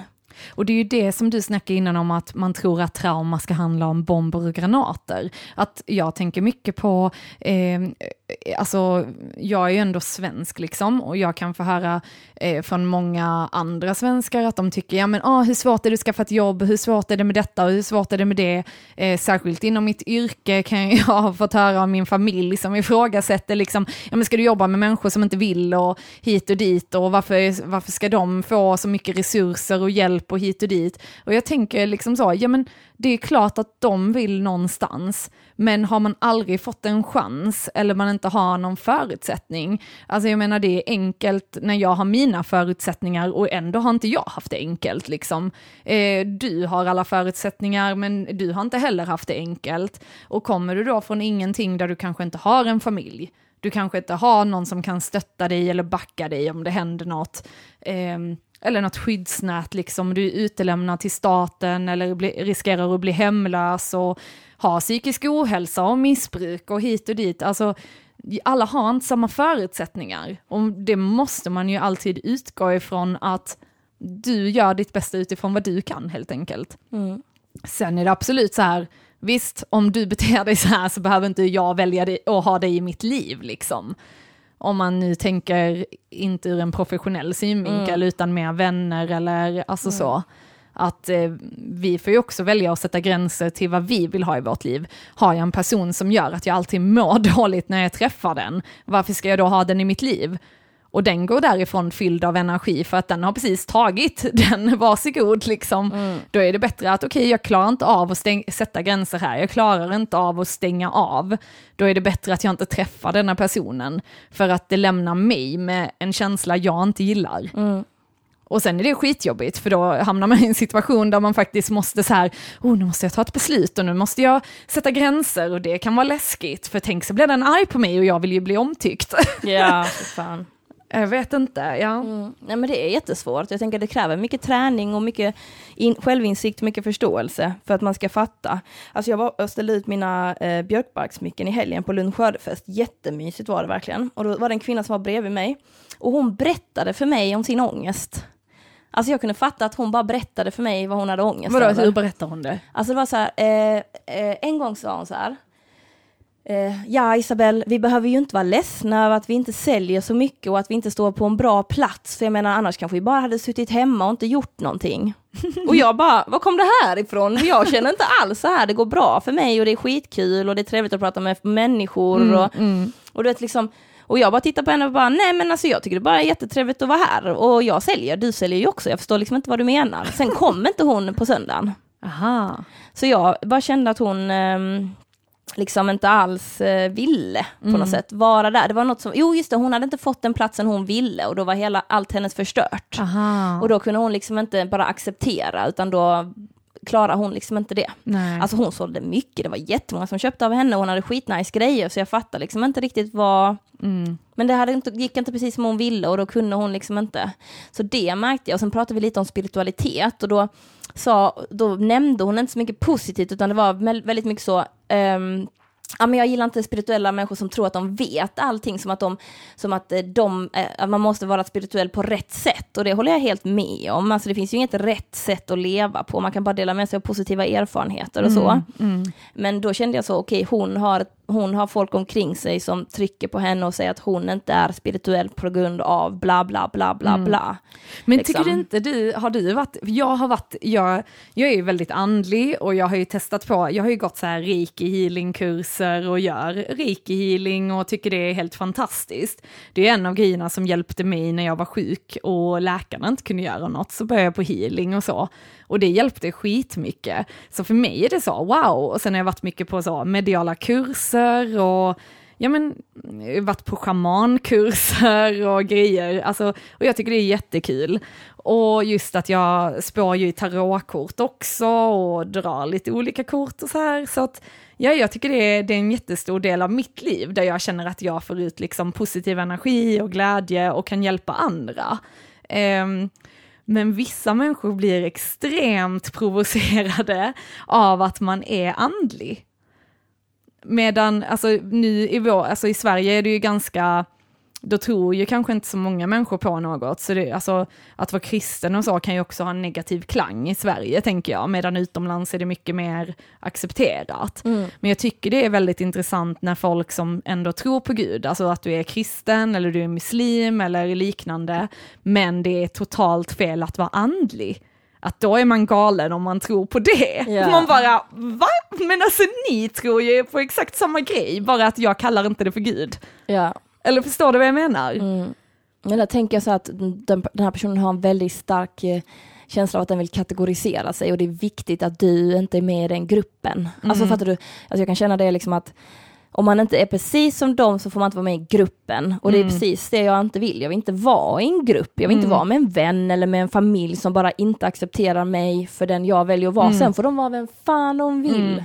Och det är ju det som du snackade innan om att man tror att trauma ska handla om bomber och granater. Att jag tänker mycket på, eh, Eh, alltså jag är ju ändå svensk liksom och jag kan få höra eh, från många andra svenskar att de tycker, ja men ah, hur svårt är det att skaffa ett jobb, hur svårt är det med detta och hur svårt är det med det. Eh, särskilt inom mitt yrke kan jag <laughs> ha fått höra av min familj som ifrågasätter liksom, ja men ska du jobba med människor som inte vill och hit och dit och varför, varför ska de få så mycket resurser och hjälp och hit och dit. Och jag tänker liksom så, ja men det är klart att de vill någonstans, men har man aldrig fått en chans eller man inte har någon förutsättning, alltså jag menar det är enkelt när jag har mina förutsättningar och ändå har inte jag haft det enkelt liksom. Eh, du har alla förutsättningar men du har inte heller haft det enkelt. Och kommer du då från ingenting där du kanske inte har en familj, du kanske inte har någon som kan stötta dig eller backa dig om det händer något. Eh, eller något skyddsnät, liksom. du är utelämnad till staten eller bli, riskerar att bli hemlös och ha psykisk ohälsa och missbruk och hit och dit. Alltså, alla har inte samma förutsättningar och det måste man ju alltid utgå ifrån att du gör ditt bästa utifrån vad du kan helt enkelt. Mm. Sen är det absolut så här, visst om du beter dig så här så behöver inte jag välja dig och ha dig i mitt liv liksom. Om man nu tänker inte ur en professionell synvinkel utan mer vänner eller alltså så. Att eh, vi får ju också välja att sätta gränser till vad vi vill ha i vårt liv. Har jag en person som gör att jag alltid mår <laughs> dåligt när jag träffar den, varför ska jag då ha den i mitt liv? Och den går därifrån fylld av energi för att den har precis tagit <laughs> den, varsågod liksom. Då är det bättre att okej, jag klarar inte av att stäng- sätta gränser här, jag klarar inte av att stänga av. Då är det bättre att jag inte träffar denna personen, för att det lämnar mig med en känsla jag inte gillar. Och sen är det skitjobbigt för då hamnar man i en situation där man faktiskt måste så här, oh nu måste jag ta ett beslut och nu måste jag sätta gränser och det kan vara läskigt för tänk så blir den arg på mig och jag vill ju bli omtyckt. Ja, <laughs> för fan. Jag vet inte, ja. Mm. Nej, men det är jättesvårt. Jag tänker det kräver mycket träning och mycket in, självinsikt, mycket förståelse för att man ska fatta. Alltså jag, var, jag ställde ut mina eh, björkbarksmycken i helgen på Lund skördefest. Jättemysigt var det verkligen. Och då var det en kvinna som var bredvid mig och hon berättade för mig om sin ångest. Alltså jag kunde fatta att hon bara berättade för mig vad hon hade ångest Vadå, över. hur berättar hon det? Alltså det var så här, eh, eh, en gång sa hon så här. Eh, ja Isabel, vi behöver ju inte vara ledsna över att vi inte säljer så mycket och att vi inte står på en bra plats. För jag menar annars kanske vi bara hade suttit hemma och inte gjort någonting. <laughs> och jag bara, var kom det här ifrån? Jag känner inte alls så här, det går bra för mig och det är skitkul och det är trevligt att prata med människor. och, och du vet liksom, och jag bara tittar på henne och bara, nej men alltså jag tycker det bara är jättetrevligt att vara här. Och jag säljer, du säljer ju också, jag förstår liksom inte vad du menar. Sen kom inte hon på söndagen. Aha. Så jag bara kände att hon ehm, liksom inte alls eh, ville på något sätt vara där. Det var något som, jo just det, hon hade inte fått den platsen hon ville och då var hela, allt hennes förstört. Aha. Och då kunde hon liksom inte bara acceptera utan då klarar hon liksom inte det. Nej. Alltså hon sålde mycket, det var jättemånga som köpte av henne, hon hade skitnice grejer så jag fattar liksom inte riktigt vad Mm. men det hade inte, gick inte precis som hon ville och då kunde hon liksom inte. Så det märkte jag. Och sen pratade vi lite om spiritualitet och då, sa, då nämnde hon inte så mycket positivt utan det var väl- väldigt mycket så ehm, Ja, men jag gillar inte spirituella människor som tror att de vet allting, som att, de, som att, eh, de, eh, att man måste vara spirituell på rätt sätt. Och det håller jag helt med om. Alltså, det finns ju inget rätt sätt att leva på, man kan bara dela med sig av positiva erfarenheter och så. Mm. Men då kände jag så, okej, hon har ett hon har folk omkring sig som trycker på henne och säger att hon inte är spirituell på grund av bla bla bla bla Mm. bla. Men liksom. tycker du inte du, har du varit, jag har varit, jag, jag är ju väldigt andlig och jag har ju testat på, jag har ju gått så här reiki healing kurser och gör reiki healing och tycker det är helt fantastiskt. Det är en av grejerna som hjälpte mig när jag var sjuk och läkarna inte kunde göra något, så började jag på healing och så. Och det hjälpte skitmycket. Så för mig är det så, wow! Och sen har jag varit mycket på så mediala kurser och ja men, varit på schamankurser och grejer, alltså, och jag tycker det är jättekul. Och just att jag spår ju i tarotkort också och drar lite olika kort och så här, så att ja, jag tycker det är, det är en jättestor del av mitt liv där jag känner att jag får ut liksom positiv energi och glädje och kan hjälpa andra. Um, men vissa människor blir extremt provocerade av att man är andlig. Medan, alltså nu i, vår, alltså i Sverige är det ju ganska, då tror ju kanske inte så många människor på något, så det, alltså, att vara kristen och så kan ju också ha en negativ klang i Sverige, tänker jag, medan utomlands är det mycket mer accepterat. Mm. Men jag tycker det är väldigt intressant när folk som ändå tror på Gud, alltså att du är kristen eller du är muslim eller liknande, men det är totalt fel att vara andlig. Att då är man galen om man tror på det. Ja. Man bara, va? Men alltså ni tror ju på exakt samma grej, bara att jag kallar inte det för Gud. Ja. Eller förstår du vad jag menar? Mm. Men där tänker jag så att den, den här personen har en väldigt stark eh, känsla av att den vill kategorisera sig och det är viktigt att du inte är med i den gruppen. Alltså Mm. fattar du? Alltså jag kan känna det liksom att om man inte är precis som dem så får man inte vara med i gruppen. Och det är Mm. precis det jag inte vill. Jag vill inte vara i en grupp. Jag vill inte Mm. vara med en vän eller med en familj som bara inte accepterar mig för den jag väljer att vara. Mm. Sen får de vara vem fan de vill.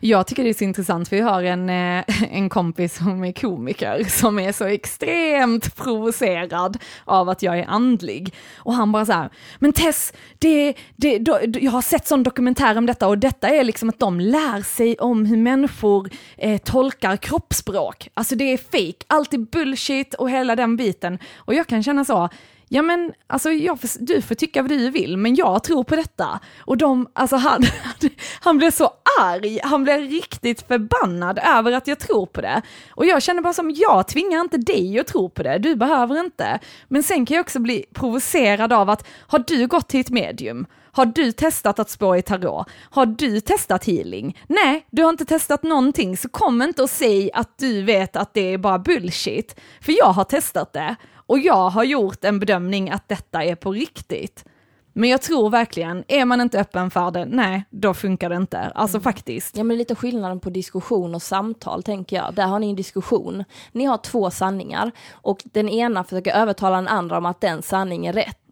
Jag tycker det är så intressant, för vi har en, eh, en kompis som är komiker, som är så extremt provocerad av att jag är andlig. Och han bara så här, men Tess, det, det, då, jag har sett sån dokumentär om detta och detta är liksom att de lär sig om hur människor eh, tolkar kroppsspråk. Alltså det är fake, allt är bullshit och hela den biten. Och jag kan känna så, Ja men alltså jag, du får tycka vad du vill, men jag tror på detta. Och de, alltså han, <laughs> han blev så arg, han blev riktigt förbannad över att jag tror på det. Och jag känner bara som, jag tvingar inte dig att tro på det, du behöver inte. Men sen kan jag också bli provocerad av att, har du gått till ett medium? Har du testat att spå i tarot? Har du testat healing? Nej, du har inte testat någonting, så kom inte och säg att du vet att det är bara bullshit. För jag har testat det och jag har gjort en bedömning att detta är på riktigt. Men jag tror verkligen, är man inte öppen för det, nej, då funkar det inte. Alltså faktiskt. Ja men lite skillnaden på diskussion och samtal tänker jag. Där har ni en diskussion. Ni har två sanningar och den ena försöker övertala den andra om att den sanningen är rätt.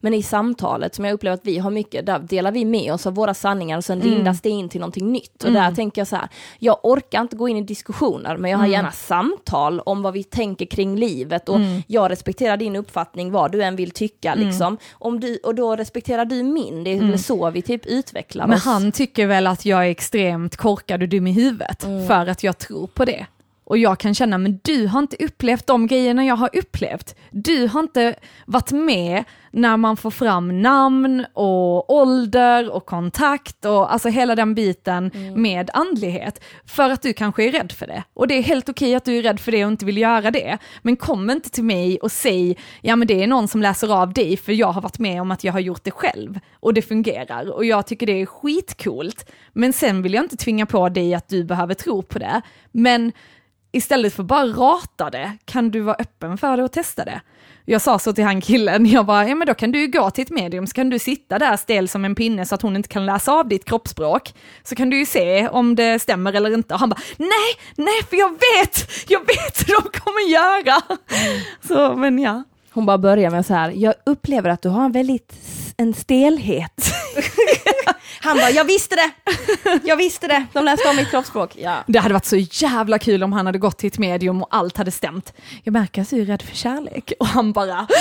Men i samtalet som jag upplever att vi har mycket, där delar vi med oss av våra sanningar och sen lindas det in till någonting nytt. Och där tänker jag så här, jag orkar inte gå in i diskussioner men jag har gärna samtal om vad vi tänker kring livet och jag respekterar din uppfattning vad du än vill tycka liksom. Om du, och då respekterar du min, det är så vi typ utvecklar Men oss. han tycker väl att jag är extremt korkad och dum i huvudet för att jag tror på det. Och jag kan känna, men du har inte upplevt de grejerna jag har upplevt. Du har inte varit med när man får fram namn och ålder och kontakt och alltså hela den biten med andlighet. För att du kanske är rädd för det. Och det är helt okej att du är rädd för det och inte vill göra det. Men kom inte till mig och säg, ja men det är någon som läser av dig för jag har varit med om att jag har gjort det själv. Och det fungerar. Och jag tycker det är skitcoolt. Men sen vill jag inte tvinga på dig att du behöver tro på det. Men istället för bara rata det, kan du vara öppen för det och testa det? Jag sa så till han killen, jag bara, ja men då kan du ju gå till ett medium, så kan du sitta där stel som en pinne så att hon inte kan läsa av ditt kroppsspråk. Så kan du ju se om det stämmer eller inte. Och han bara, nej, nej för jag vet, jag vet hur de kommer göra. Så, men ja. Hon bara börjar med så här, jag upplever att du har en väldigt en stelhet. <laughs> Han bara, jag visste det! Jag visste det! De läste om mitt kroppsspråk. Ja. Det hade varit så jävla kul om han hade gått till ett medium och allt hade stämt. Jag märker att du är rädd för kärlek. <laughs> Och han bara, <laughs>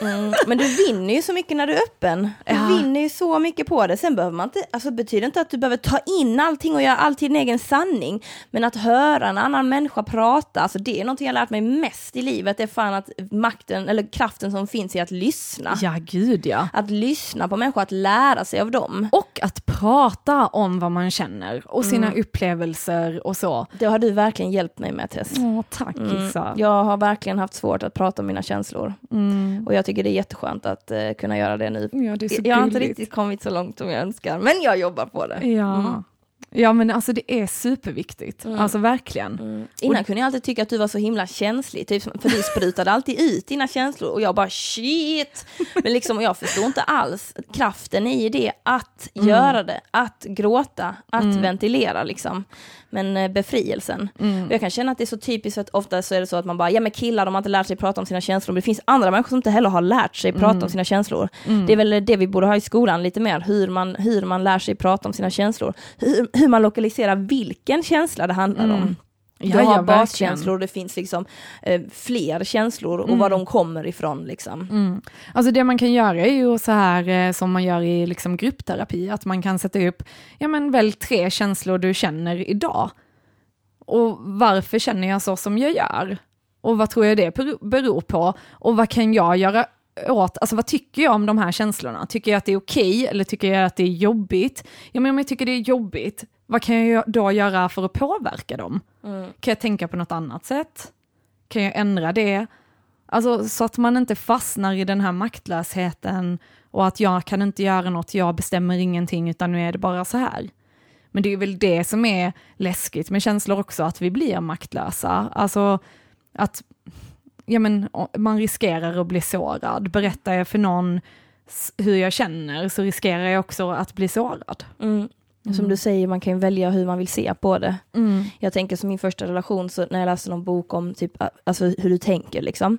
Mm. Men du vinner ju så mycket när du är öppen. Du Ja. vinner ju så mycket på det. Sen behöver man inte, alltså betyder inte att du behöver ta in allting och göra allt till din egen sanning. Men att höra en annan människa prata, alltså det är någonting jag lärt mig mest i livet. Det är fan att makten, eller kraften som finns i att lyssna. ja gud ja. Att att lyssna på människor, att lära sig av dem. Och att prata om vad man känner och sina Mm. upplevelser och så. Det har du verkligen hjälpt mig med Tess. Åh, tack Mm. Issa. Jag har verkligen haft svårt att prata om mina känslor. Mm. Och jag tycker det är jätteskönt att eh, kunna göra det nu. Ja, det är så Jag har inte riktigt kommit så långt som jag önskar, men jag jobbar på det. Ja. Mm. ja, men alltså det är superviktigt. Mm. Alltså verkligen. Mm. Innan kunde jag alltid tycka att du var så himla känslig, typ, för du sprutade alltid ut dina känslor och jag bara shit. Men liksom, jag förstår inte alls kraften i det, att Mm. göra det, att gråta, att ventilera liksom. Men eh, befrielsen. Mm. Jag kan känna att det är så typiskt att ofta så är det så att man bara, ja men killar de har inte lärt sig prata om sina känslor, men det finns andra människor som inte heller har lärt sig prata Mm. om sina känslor. Det är väl det vi borde ha i skolan lite mer, hur man, hur man lär sig prata om sina känslor. Hur, hur man lokaliserar vilken känsla det handlar om. Mm. Du Ja, har ja, baskänslor det finns liksom eh, fler känslor och var de kommer ifrån liksom. Mm. Alltså det man kan göra är ju så här eh, som man gör i liksom gruppterapi, att man kan sätta upp, ja men välj tre känslor du känner idag. Och varför känner jag så som jag gör? Och vad tror jag det beror på? Och vad kan jag göra åt, alltså vad tycker jag om de här känslorna? Tycker jag att det är okej eller tycker jag att det är jobbigt? Ja men om jag tycker det är jobbigt, vad kan jag då göra för att påverka dem? Kan jag tänka på något annat sätt? Kan jag ändra det? Alltså så att man inte fastnar i den här maktlösheten och att jag kan inte göra något, jag bestämmer ingenting utan nu är det bara så här. Men det är väl det som är läskigt med känslor också, att vi blir maktlösa. Alltså att ja, men, man riskerar att bli sårad. Berättar jag för någon hur jag känner så riskerar jag också att bli sårad. Mm. Som du säger, man kan välja hur man vill se på det. Mm. Jag tänker som min första relation, så när jag läste någon bok om typ, alltså hur du tänker liksom.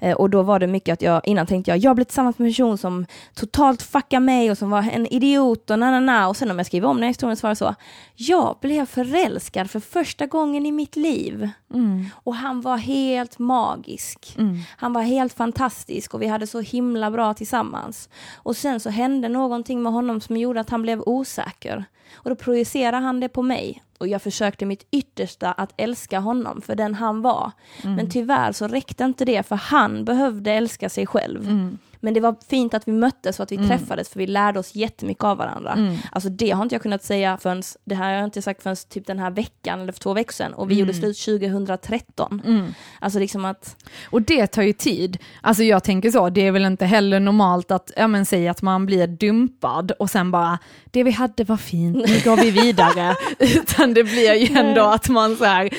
Eh, och då var det mycket att jag, innan tänkte jag, jag blev tillsammans med en person som totalt fuckade mig och som var en idiot och na na na. Och sen om jag skriver om den här historien så var det så, jag blev förälskad för första gången i mitt liv. Mm. Och han var helt magisk. Mm. Han var helt fantastisk och vi hade så himla bra tillsammans. Och sen så hände någonting med honom som gjorde att han blev osäker. Och då projicerade han det på mig. Och jag försökte mitt yttersta att älska honom för den han var. Men tyvärr så räckte inte det för han behövde älska sig själv. Mm. Men det var fint att vi möttes och att vi träffades för vi lärde oss jättemycket av varandra. Mm. Alltså det har inte jag kunnat säga förrän, det här har jag inte sagt förrän typ den här veckan eller för två veckor sedan. Och vi gjorde slut 2013. Mm. Alltså liksom att, Och det tar ju tid. Alltså jag tänker så, det är väl inte heller normalt att, ja men säg att man blir dumpad och sen bara, det vi hade var fint, nu går vi vidare. <laughs> Utan det blir ju ändå att man så här,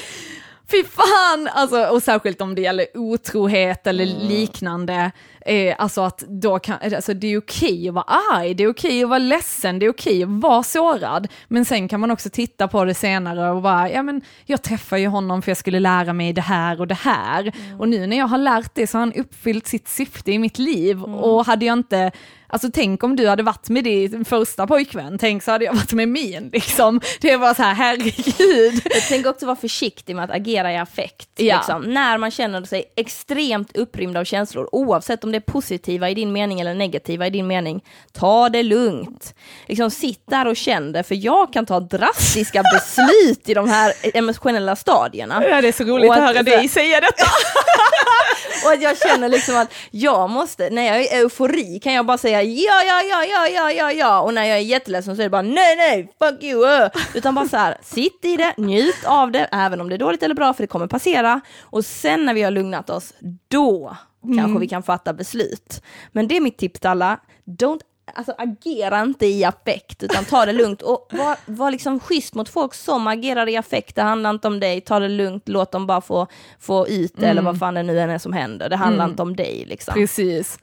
fy fan! Alltså, och särskilt om det gäller otrohet eller liknande. Eh, alltså att då kan, alltså det är okej att vara arg, det är okej att vara ledsen, det är okej att vara sårad. Men sen kan man också titta på det senare och bara, ja men jag träffade ju honom för jag skulle lära mig det här och det här. Och nu när jag har lärt det så har han uppfyllt sitt syfte i mitt liv. Och hade jag inte, alltså tänk om du hade varit med din första pojkvän, tänk så hade jag varit med min liksom. Det var så här, herregud. Jag tänker också vara försiktig med att agera i affekt. Ja. Liksom. När man känner sig extremt upprymd av känslor, oavsett om det är positiva i din mening eller negativa i din mening, ta det lugnt. Liksom, sitt där och känn det, för jag kan ta drastiska <laughs> beslut i de här emotionella stadierna. Ja, det är så roligt att att- höra dig säga detta. <laughs> Och att jag känner liksom att jag måste, när jag är eufori kan jag bara säga ja, ja, ja, ja, ja, ja, ja. Och när jag är jätteledsen så är det bara nej, nej, fuck you. Uh. Utan bara så här, sitt i det, njut av det, även om det är dåligt eller bra, för det kommer passera. Och sen när vi har lugnat oss, då kanske vi kan fatta beslut. Men det är mitt tips till alla, don't Alltså agera inte i affekt, utan ta det lugnt och var, var liksom schysst mot folk som agerar i affekt. Det handlar inte om dig, ta det lugnt, låt dem bara få, få ut det, eller vad fan det nu än är som händer. Det handlar inte om dig liksom. Precis.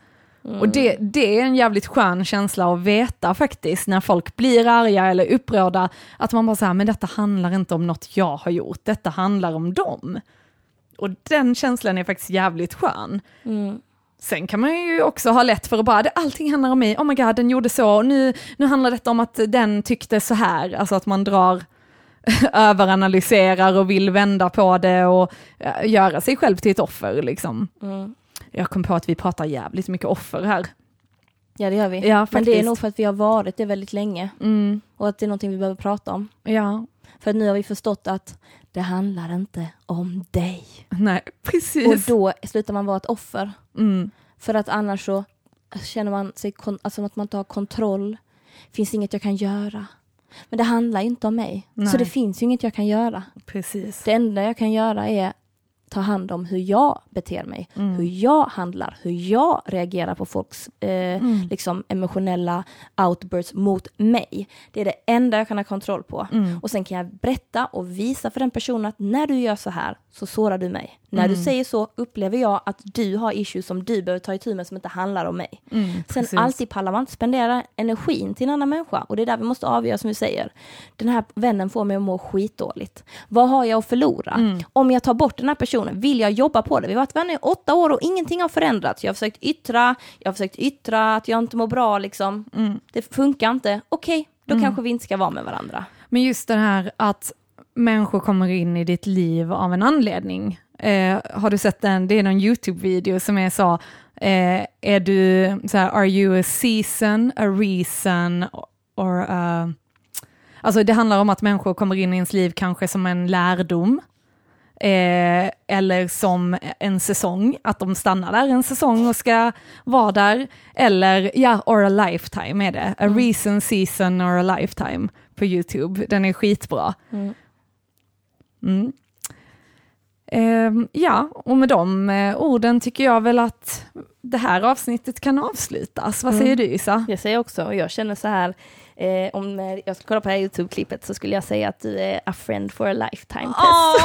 Och det, det är en jävligt skön känsla att veta faktiskt, när folk blir arga eller upprörda, att man bara säger men detta handlar inte om något jag har gjort, detta handlar om dem. Och den känslan är faktiskt jävligt skön. Mm. Sen kan man ju också ha lätt för att bara, "Det- allting handlar om mig, oh my god, den gjorde så, och nu, nu handlar detta om att den tyckte så här, alltså att man drar <laughs> överanalyserar och vill vända på det och eh, göra sig själv till ett offer liksom. Mm. Jag kom på att vi pratar jävligt mycket offer här. Ja det gör vi. Ja, Men det är nog för att vi har varit det väldigt länge Mm, och att det är någonting vi behöver prata om. ja, För nu har vi förstått att det handlar inte om dig. nej, Och precis. då slutar man vara ett offer. Mm, För att annars så, känner man sig alltså att man inte har kontroll. Finns inget jag kan göra. Men det handlar inte om mig. Nej. Så det finns ju inget jag kan göra. Precis. Det enda jag kan göra är ta hand om hur jag beter mig, Mm. hur jag handlar, hur jag reagerar på folks eh, Mm. liksom emotionella outbursts mot mig. Det är det enda jag kan ha kontroll på. Mm. Och sen kan jag berätta och visa för den personen att när du gör så här så sårar du mig. När Mm. du säger så upplever jag att du har issues som du behöver ta itu med som inte handlar om mig. Mm, Sen alltid pallar man inte spendera energin till en annan människa och det är där vi måste avgöra som vi säger. Den här vännen får mig att må skitdåligt. Vad har jag att förlora? Mm. Om jag tar bort den här personen, vill jag jobba på det? Vi har varit vänner i åtta år och ingenting har förändrats. Jag har försökt yttra, jag har försökt yttra att jag inte mår bra liksom. Mm. Det funkar inte. Okej, då kanske vi inte ska vara med varandra. Men just det här att människor kommer in i ditt liv av en anledning. Eh, har du sett den? Det är någon YouTube-video som är så, eh, är du så här, are you a season, a reason or a... Alltså det handlar om att människor kommer in i ens liv kanske som en lärdom. Eh, eller som en säsong, att de stannar där en säsong och ska vara där. Eller ja, or a lifetime är det. A reason, season or a lifetime på YouTube. Den är skitbra. Mm. Mm. Ehm, ja, och med de eh, orden tycker jag väl att det här avsnittet kan avslutas. Vad Mm. säger du Isa? Jag säger också, och jag känner så här, eh, om eh, jag ska kolla på det här YouTube-klippet så skulle jag säga att du är a friend for a lifetime test.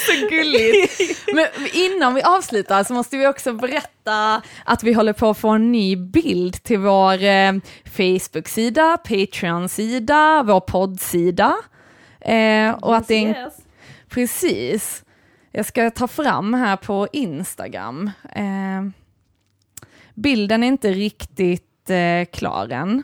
<laughs> så gulligt. <laughs> Men innan vi avslutar så måste vi också berätta att vi håller på att få en ny bild till vår eh, Facebook-sida, Patreon-sida, vår poddsida. Eh, och att det är. Precis. Jag ska ta fram här på Instagram. Eh, bilden är inte riktigt klar än.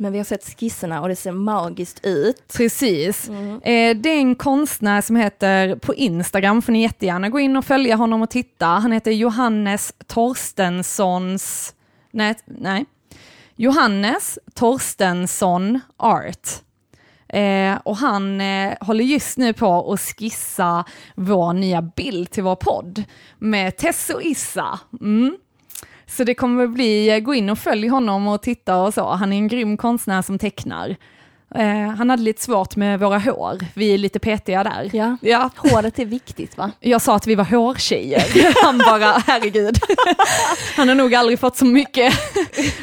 Men vi har sett skisserna och det ser magiskt ut. Precis. Mm. Eh, det är en konstnär som heter, på Instagram får ni jättegärna gå in och följa honom och titta. Han heter Johannes Torstenssons, nej, nej. Johannes Torstensson Art. Eh, och han eh, håller just nu på att skissa vår nya bild till vår podd med Tess och Issa. Mm. Så det kommer bli, eh, gå in och följ honom och titta och så. Han är en grym konstnär som tecknar. Eh, han hade lite svårt med våra hår, vi är lite petiga där. Ja. Ja, Håret är viktigt va? <laughs> jag sa att vi var hårtjejer. <laughs> Han bara, herregud. <laughs> Han har nog aldrig fått så mycket,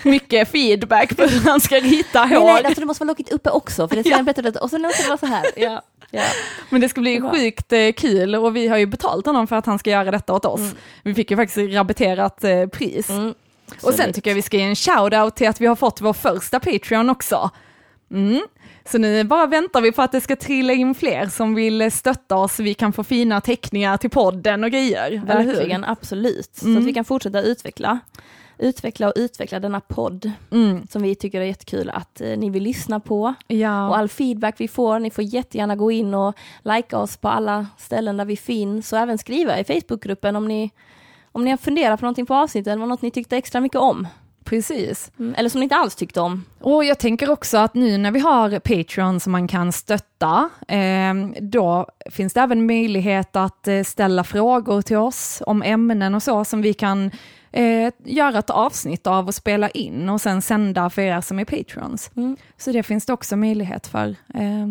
mycket feedback på hur han ska rita Nej, hår. nej, alltså det måste vara lockigt uppe också för det ser Ja. bättre. Och sen måste det vara så här. Ja. Ja. Men det ska bli Bra. sjukt eh, kul och vi har ju betalt honom för att han ska göra detta åt oss. Vi fick ju faktiskt rabatterat eh, pris. Mm. Och sen tycker jag vi ska ge en shout-out till att vi har fått vår första Patreon också. Mm. Så nu bara väntar vi på att det ska trilla in fler som vill stötta oss så vi kan få fina teckningar till podden och grejer. Verkligen, absolut. Så Mm. att vi kan fortsätta utveckla. Utveckla och utveckla denna podd Mm. som vi tycker är jättekul att eh, ni vill lyssna på. Ja. Och all feedback vi får, ni får jättegärna gå in och likea oss på alla ställen där vi finns och även skriva i Facebookgruppen om ni, om ni har funderat på någonting på avsnittet eller något ni tyckte extra mycket om. Precis. Mm, Eller som ni inte alls tyckte om. Och jag tänker också att nu när vi har Patreon som man kan stötta, eh, då finns det även möjlighet att eh, ställa frågor till oss om ämnen och så som vi kan eh, göra ett avsnitt av och spela in och sen sända för er som är Patreons. Mm. Så det finns det också möjlighet för. Eh,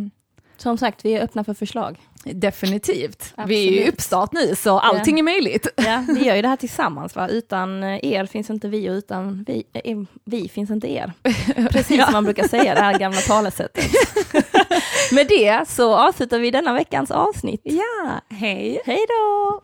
Som sagt, vi är öppna för förslag. definitivt. Vi är ju Absolut. uppstart nu så allting är möjligt. Ja, vi gör ju det här tillsammans va? Utan eh, er finns inte vi och utan vi, eh, vi finns inte er. <laughs> Precis som man brukar säga, det här gamla talesättet. <laughs> Med det så avslutar vi denna veckans avsnitt. Ja, hej! Hej då!